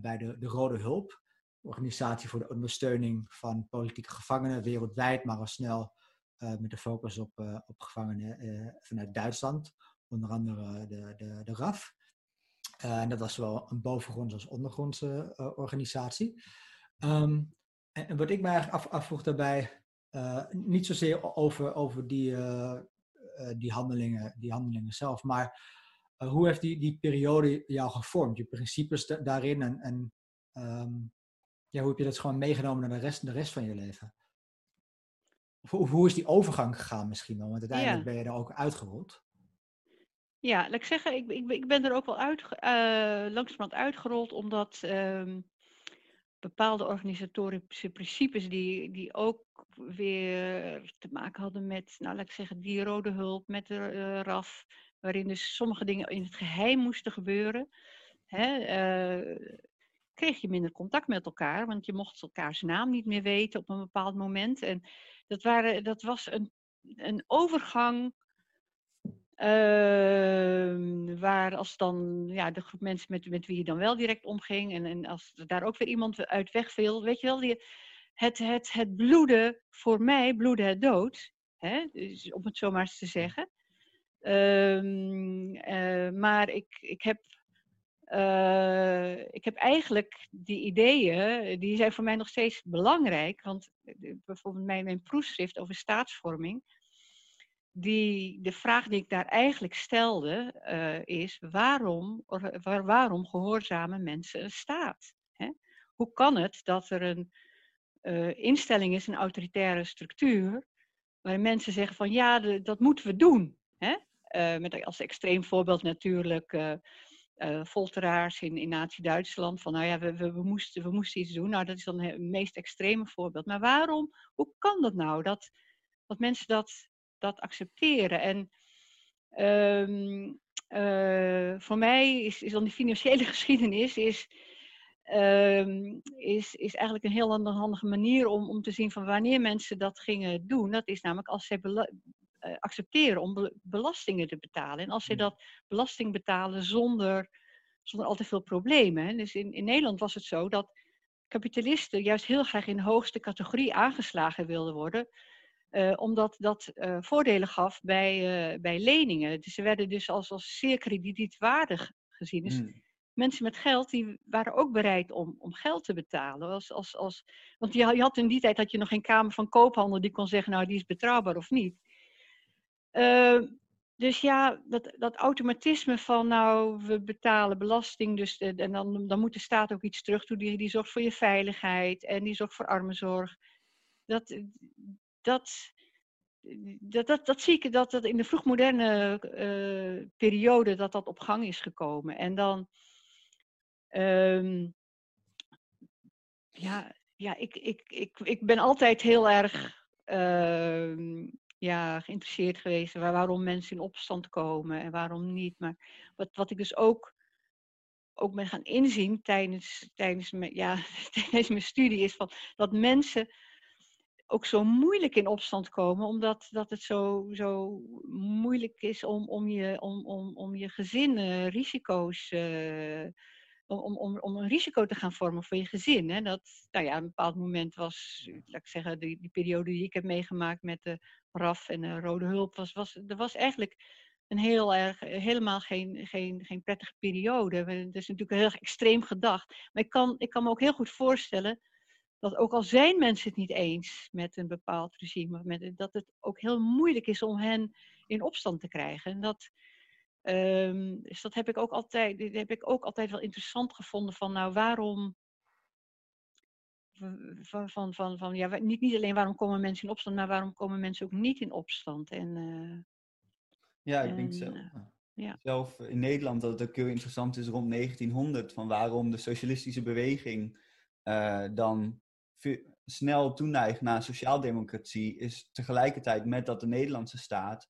S1: bij de, de Rode Hulp, organisatie voor de ondersteuning van politieke gevangenen wereldwijd, maar al snel met de focus op, op gevangenen vanuit Duitsland, onder andere de, de, de RAF. en dat was zowel een bovengrondse als ondergrondse organisatie. Um, en, en, wat ik me eigenlijk af, afvroeg daarbij, uh, niet zozeer over, over die, uh, die, handelingen, die handelingen zelf, maar hoe heeft die, die periode jou gevormd? Je principes daarin en, en um, ja, hoe heb je dat gewoon meegenomen naar de rest, de rest van je leven? Of, hoe is die overgang gegaan misschien wel? Want uiteindelijk ja. ben je er ook uitgerold.
S2: Ja, laat ik zeggen, ik, ik, ik ben er ook wel uit, langzamerhand uitgerold, omdat um, bepaalde organisatorische principes die, die ook weer te maken hadden met, nou laat ik zeggen, die rode hulp, met de uh, RAF, waarin dus sommige dingen in het geheim moesten gebeuren. Hè, uh, kreeg je minder contact met elkaar, want je mocht elkaars naam niet meer weten op een bepaald moment. En dat, waren, dat was een, een overgang Uh, waar als dan ja, de groep mensen met, met wie je dan wel direct omging en, en als daar ook weer iemand uit wegviel, weet je wel, die, het, het, het bloeden, voor mij bloedde het dood, hè, dus om het zo maar eens te zeggen. Um, uh, maar ik, ik, heb, uh, ik heb eigenlijk die ideeën, die zijn voor mij nog steeds belangrijk, want bijvoorbeeld mijn, mijn proefschrift over staatsvorming, die, de vraag die ik daar eigenlijk stelde uh, is: waarom, waar, waarom gehoorzamen mensen een staat? Hè? Hoe kan het dat er een uh, instelling is, een autoritaire structuur, waar mensen zeggen van ja, dat moeten we doen? Hè? Uh, met als extreem voorbeeld natuurlijk folteraars in, in Nazi-Duitsland. Van nou ja, we, we, we, moesten, we moesten iets doen. Nou, dat is dan het meest extreme voorbeeld. Maar waarom, hoe kan dat nou? Dat, dat mensen dat, dat accepteren. En um, uh, voor mij is, is dan die financiële geschiedenis is, um, is, is eigenlijk een heel handige manier om, om te zien van wanneer mensen dat gingen doen. Dat is namelijk als zij uh, accepteren om belastingen te betalen. En als zij dat belasting betalen zonder, zonder al te veel problemen. Dus in, in Nederland was het zo dat kapitalisten juist heel graag in de hoogste categorie aangeslagen wilden worden. Uh, omdat dat uh, voordelen gaf bij, uh, bij leningen. Dus ze werden dus als, als zeer kredietwaardig gezien. Dus mm. mensen met geld die waren ook bereid om, om geld te betalen. Als, als, als, want je, je had in die tijd had je nog geen Kamer van Koophandel die kon zeggen, nou die is betrouwbaar of niet. dus ja, dat, dat automatisme van nou, we betalen belasting, dus de, en dan, dan moet de staat ook iets terug doen. Die, die zorgt voor je veiligheid en die zorgt voor armenzorg. Dat, dat, dat, dat, zie ik dat dat in de vroegmoderne uh, periode dat dat op gang is gekomen. En dan, um, ja, ja ik, ik, ik, ik ben altijd heel erg uh, ja, geïnteresseerd geweest waar, waarom mensen in opstand komen en waarom niet. Maar wat, wat ik dus ook, ook ben gaan inzien tijdens, tijdens, mijn, ja, tijdens mijn studie is van, dat mensen ook zo moeilijk in opstand komen, omdat dat het zo, zo moeilijk is om, om, je, om, om, om je gezin uh, risico's. Uh, om, om, om een risico te gaan vormen voor je gezin. Hè? Dat, nou ja, een bepaald moment was, laat ik zeggen, die, die periode die ik heb meegemaakt met de RAF en de Rode Hulp, was, was, er was eigenlijk een heel erg, helemaal geen, geen, geen prettige periode. Het is natuurlijk heel erg extreem gedacht. Maar ik kan, ik kan me ook heel goed voorstellen dat ook al zijn mensen het niet eens met een bepaald regime, met, dat het ook heel moeilijk is om hen in opstand te krijgen. En dat, um, dus dat heb ik ook altijd, dat heb ik ook altijd wel interessant gevonden van, nou waarom, van, van, van, van ja, niet, niet alleen waarom komen mensen in opstand, maar waarom komen mensen ook niet in opstand. En, uh,
S3: ja, ik en, denk zelf. Uh, ja. Zelf in Nederland dat het ook heel interessant is rond 1900, van waarom de socialistische beweging uh, dan snel toeneigt naar sociaaldemocratie, is tegelijkertijd met dat de Nederlandse staat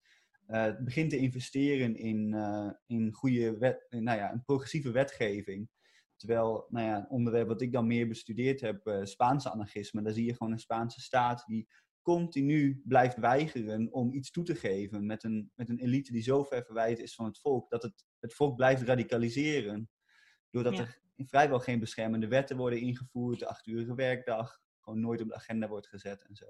S3: uh, begint te investeren in, uh, in goede wet, nou ja, een progressieve wetgeving. Terwijl, nou ja, een onderwerp wat ik dan meer bestudeerd heb, uh, Spaanse anarchisme, daar zie je gewoon een Spaanse staat die continu blijft weigeren om iets toe te geven met een, met een elite die zo ver verwijderd is van het volk, dat het, het volk blijft radicaliseren. Doordat er vrijwel geen beschermende wetten worden ingevoerd, de acht uur werkdag gewoon nooit op de agenda wordt gezet en zo.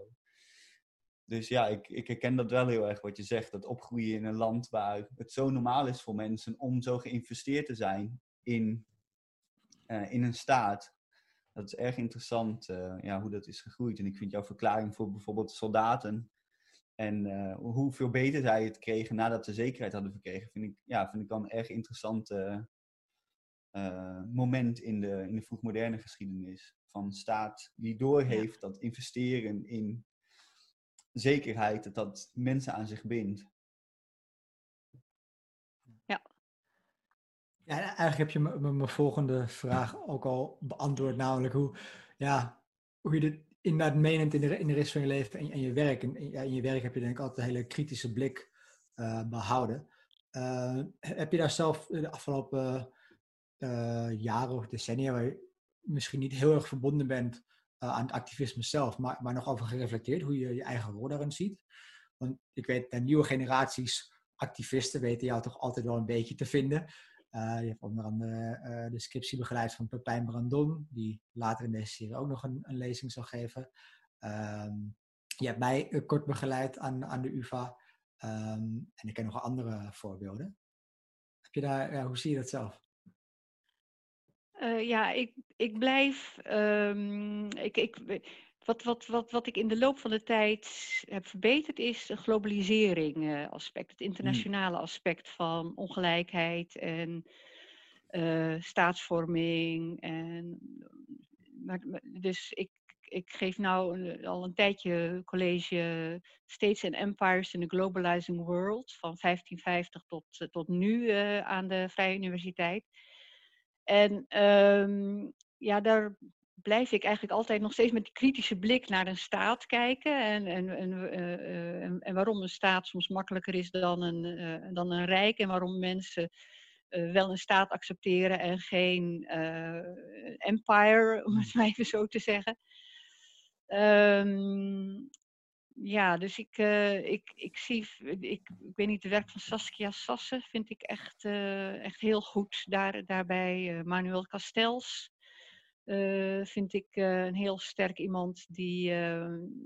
S3: Dus ja, ik, ik herken dat wel heel erg wat je zegt. Dat opgroeien in een land waar het zo normaal is voor mensen om zo geïnvesteerd te zijn in, uh, in een staat. Dat is erg interessant uh, ja, hoe dat is gegroeid. En ik vind jouw verklaring voor bijvoorbeeld soldaten en uh, hoeveel beter zij het kregen nadat ze zekerheid hadden verkregen, vind ik, ja, vind ik dan erg interessant moment in de, in de vroegmoderne geschiedenis van staat die doorheeft dat investeren in zekerheid, dat dat mensen aan zich bindt.
S2: Ja.
S1: Ja, eigenlijk heb je mijn volgende vraag ook al beantwoord, namelijk hoe, ja, hoe je dit inderdaad meeneemt in de, in de rest van je leven en, en je werk. En ja, in je werk heb je denk ik altijd een hele kritische blik uh, behouden. Uh, heb je daar zelf de afgelopen uh, jaren of decennia, waar je misschien niet heel erg verbonden bent uh, aan het activisme zelf, maar, maar nog over gereflecteerd hoe je je eigen rol daarin ziet. Want ik weet, de nieuwe generaties activisten weten jou toch altijd wel een beetje te vinden. Uh, je hebt onder andere de scriptie begeleid van Pepijn Brandon, die later in deze serie ook nog een, een lezing zal geven. Um, je hebt mij kort begeleid aan, aan de UvA. Um, en ik ken nog andere voorbeelden. Heb je daar, hoe zie je dat zelf?
S2: Uh, ja, ik, ik blijf. Um, ik, ik, wat, wat, wat, wat ik in de loop van de tijd heb verbeterd is het globalisering uh, aspect, het internationale aspect van ongelijkheid en uh, staatsvorming. En, maar, dus ik, ik geef nu al een tijdje college States and Empires in the Globalizing World van 1550 tot, tot nu uh, aan de Vrije Universiteit. En um, ja, daar blijf ik eigenlijk altijd nog steeds met die kritische blik naar een staat kijken. En, en, en, uh, en, en waarom een staat soms makkelijker is dan een, uh, dan een rijk. En waarom mensen wel een staat accepteren en geen empire, om het maar even zo te zeggen. Um, ja, dus ik, ik, ik zie, ik, ik weet niet, het werk van Saskia Sassen vind ik echt, echt heel goed. Daar, daarbij Manuel Castells. Vind ik een heel sterk iemand die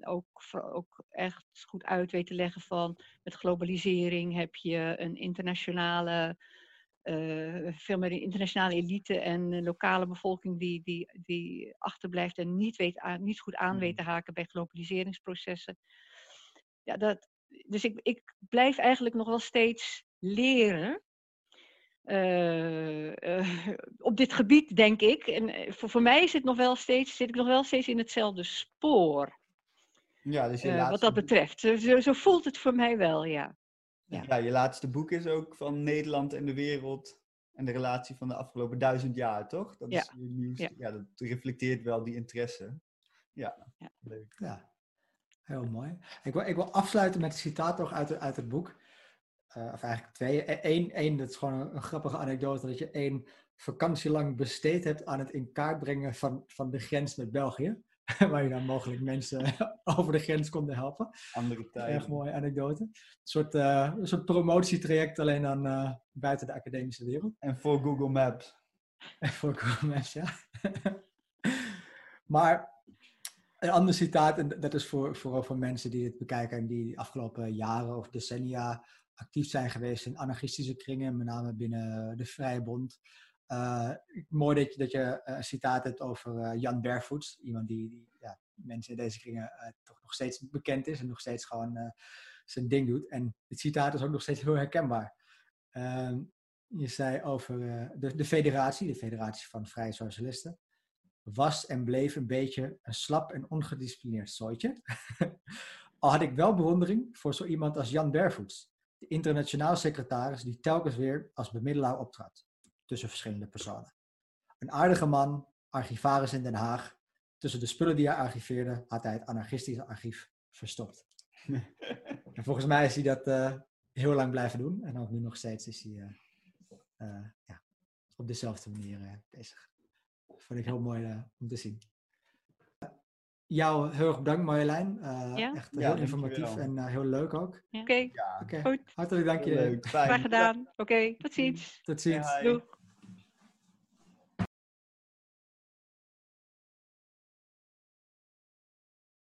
S2: ook, ook echt goed uit weet te leggen van met globalisering heb je een internationale, veel meer een internationale elite en een lokale bevolking die, die, die achterblijft en niet, weet aan, niet goed aan weet te mm-hmm. haken bij globaliseringsprocessen. Ja, dat, dus ik, ik blijf eigenlijk nog wel steeds leren. Uh, op dit gebied, denk ik. En eh, voor, voor mij het nog wel steeds, zit ik nog wel steeds in hetzelfde spoor.
S3: Ja, dus
S2: uh,
S3: laatste...
S2: Wat dat betreft. Zo, zo, voelt het voor mij wel, ja.
S3: Ja. Ja. je laatste boek is ook van Nederland en de wereld. En de relatie van de afgelopen duizend jaar, toch? Dat
S2: ja.
S3: is je nieuws. Ja. ja. dat reflecteert wel die interesse. Ja,
S1: ja. leuk. Ja, heel mooi. Ik wil, ik wil afsluiten met een citaat toch uit, uit het boek. Uh, of eigenlijk twee. Eén, één, dat is gewoon een, een, grappige anekdote, dat je één vakantie lang besteed hebt aan het in kaart brengen van, van de grens met België. Waar je dan mogelijk mensen over de grens kon helpen.
S3: Andere tijd.
S1: Erg mooie anekdote. Een soort, uh, een soort promotietraject alleen dan uh, buiten de academische wereld.
S3: En voor Google Maps.
S1: En voor Google Maps, ja. maar een ander citaat, en dat is voor, vooral voor mensen die het bekijken en die de afgelopen jaren of decennia actief zijn geweest in anarchistische kringen, met name binnen de Vrije Bond. Uh, mooi dat je, dat je een citaat hebt over uh, Jan Barefoots, iemand die, die ja, mensen in deze kringen toch nog steeds bekend is en nog steeds gewoon zijn ding doet. En het citaat is ook nog steeds heel herkenbaar. Ehm, je zei over de, de federatie, de federatie van Vrije Socialisten, was en bleef een beetje een slap en ongedisciplineerd zooitje. Al had ik wel bewondering voor zo iemand als Jan Barefoots, de internationaal secretaris die telkens weer als bemiddelaar optrad tussen verschillende personen. Een aardige man, archivaris in Den Haag. Tussen de spullen die hij archiveerde had hij het anarchistische archief verstopt. en volgens mij is hij dat uh, heel lang blijven doen. En ook nu nog steeds is hij uh, uh, ja, op dezelfde manier bezig. Dat vond ik heel mooi om te zien jou heel erg bedankt Marjolein. Uh, ja? Echt heel informatief en uh, heel leuk ook.
S2: Ja. Oké, okay.
S1: okay. goed. Hartelijk dank je.
S2: Graag gedaan. Oké, okay. tot ziens.
S1: Tot ziens.
S2: Doeg.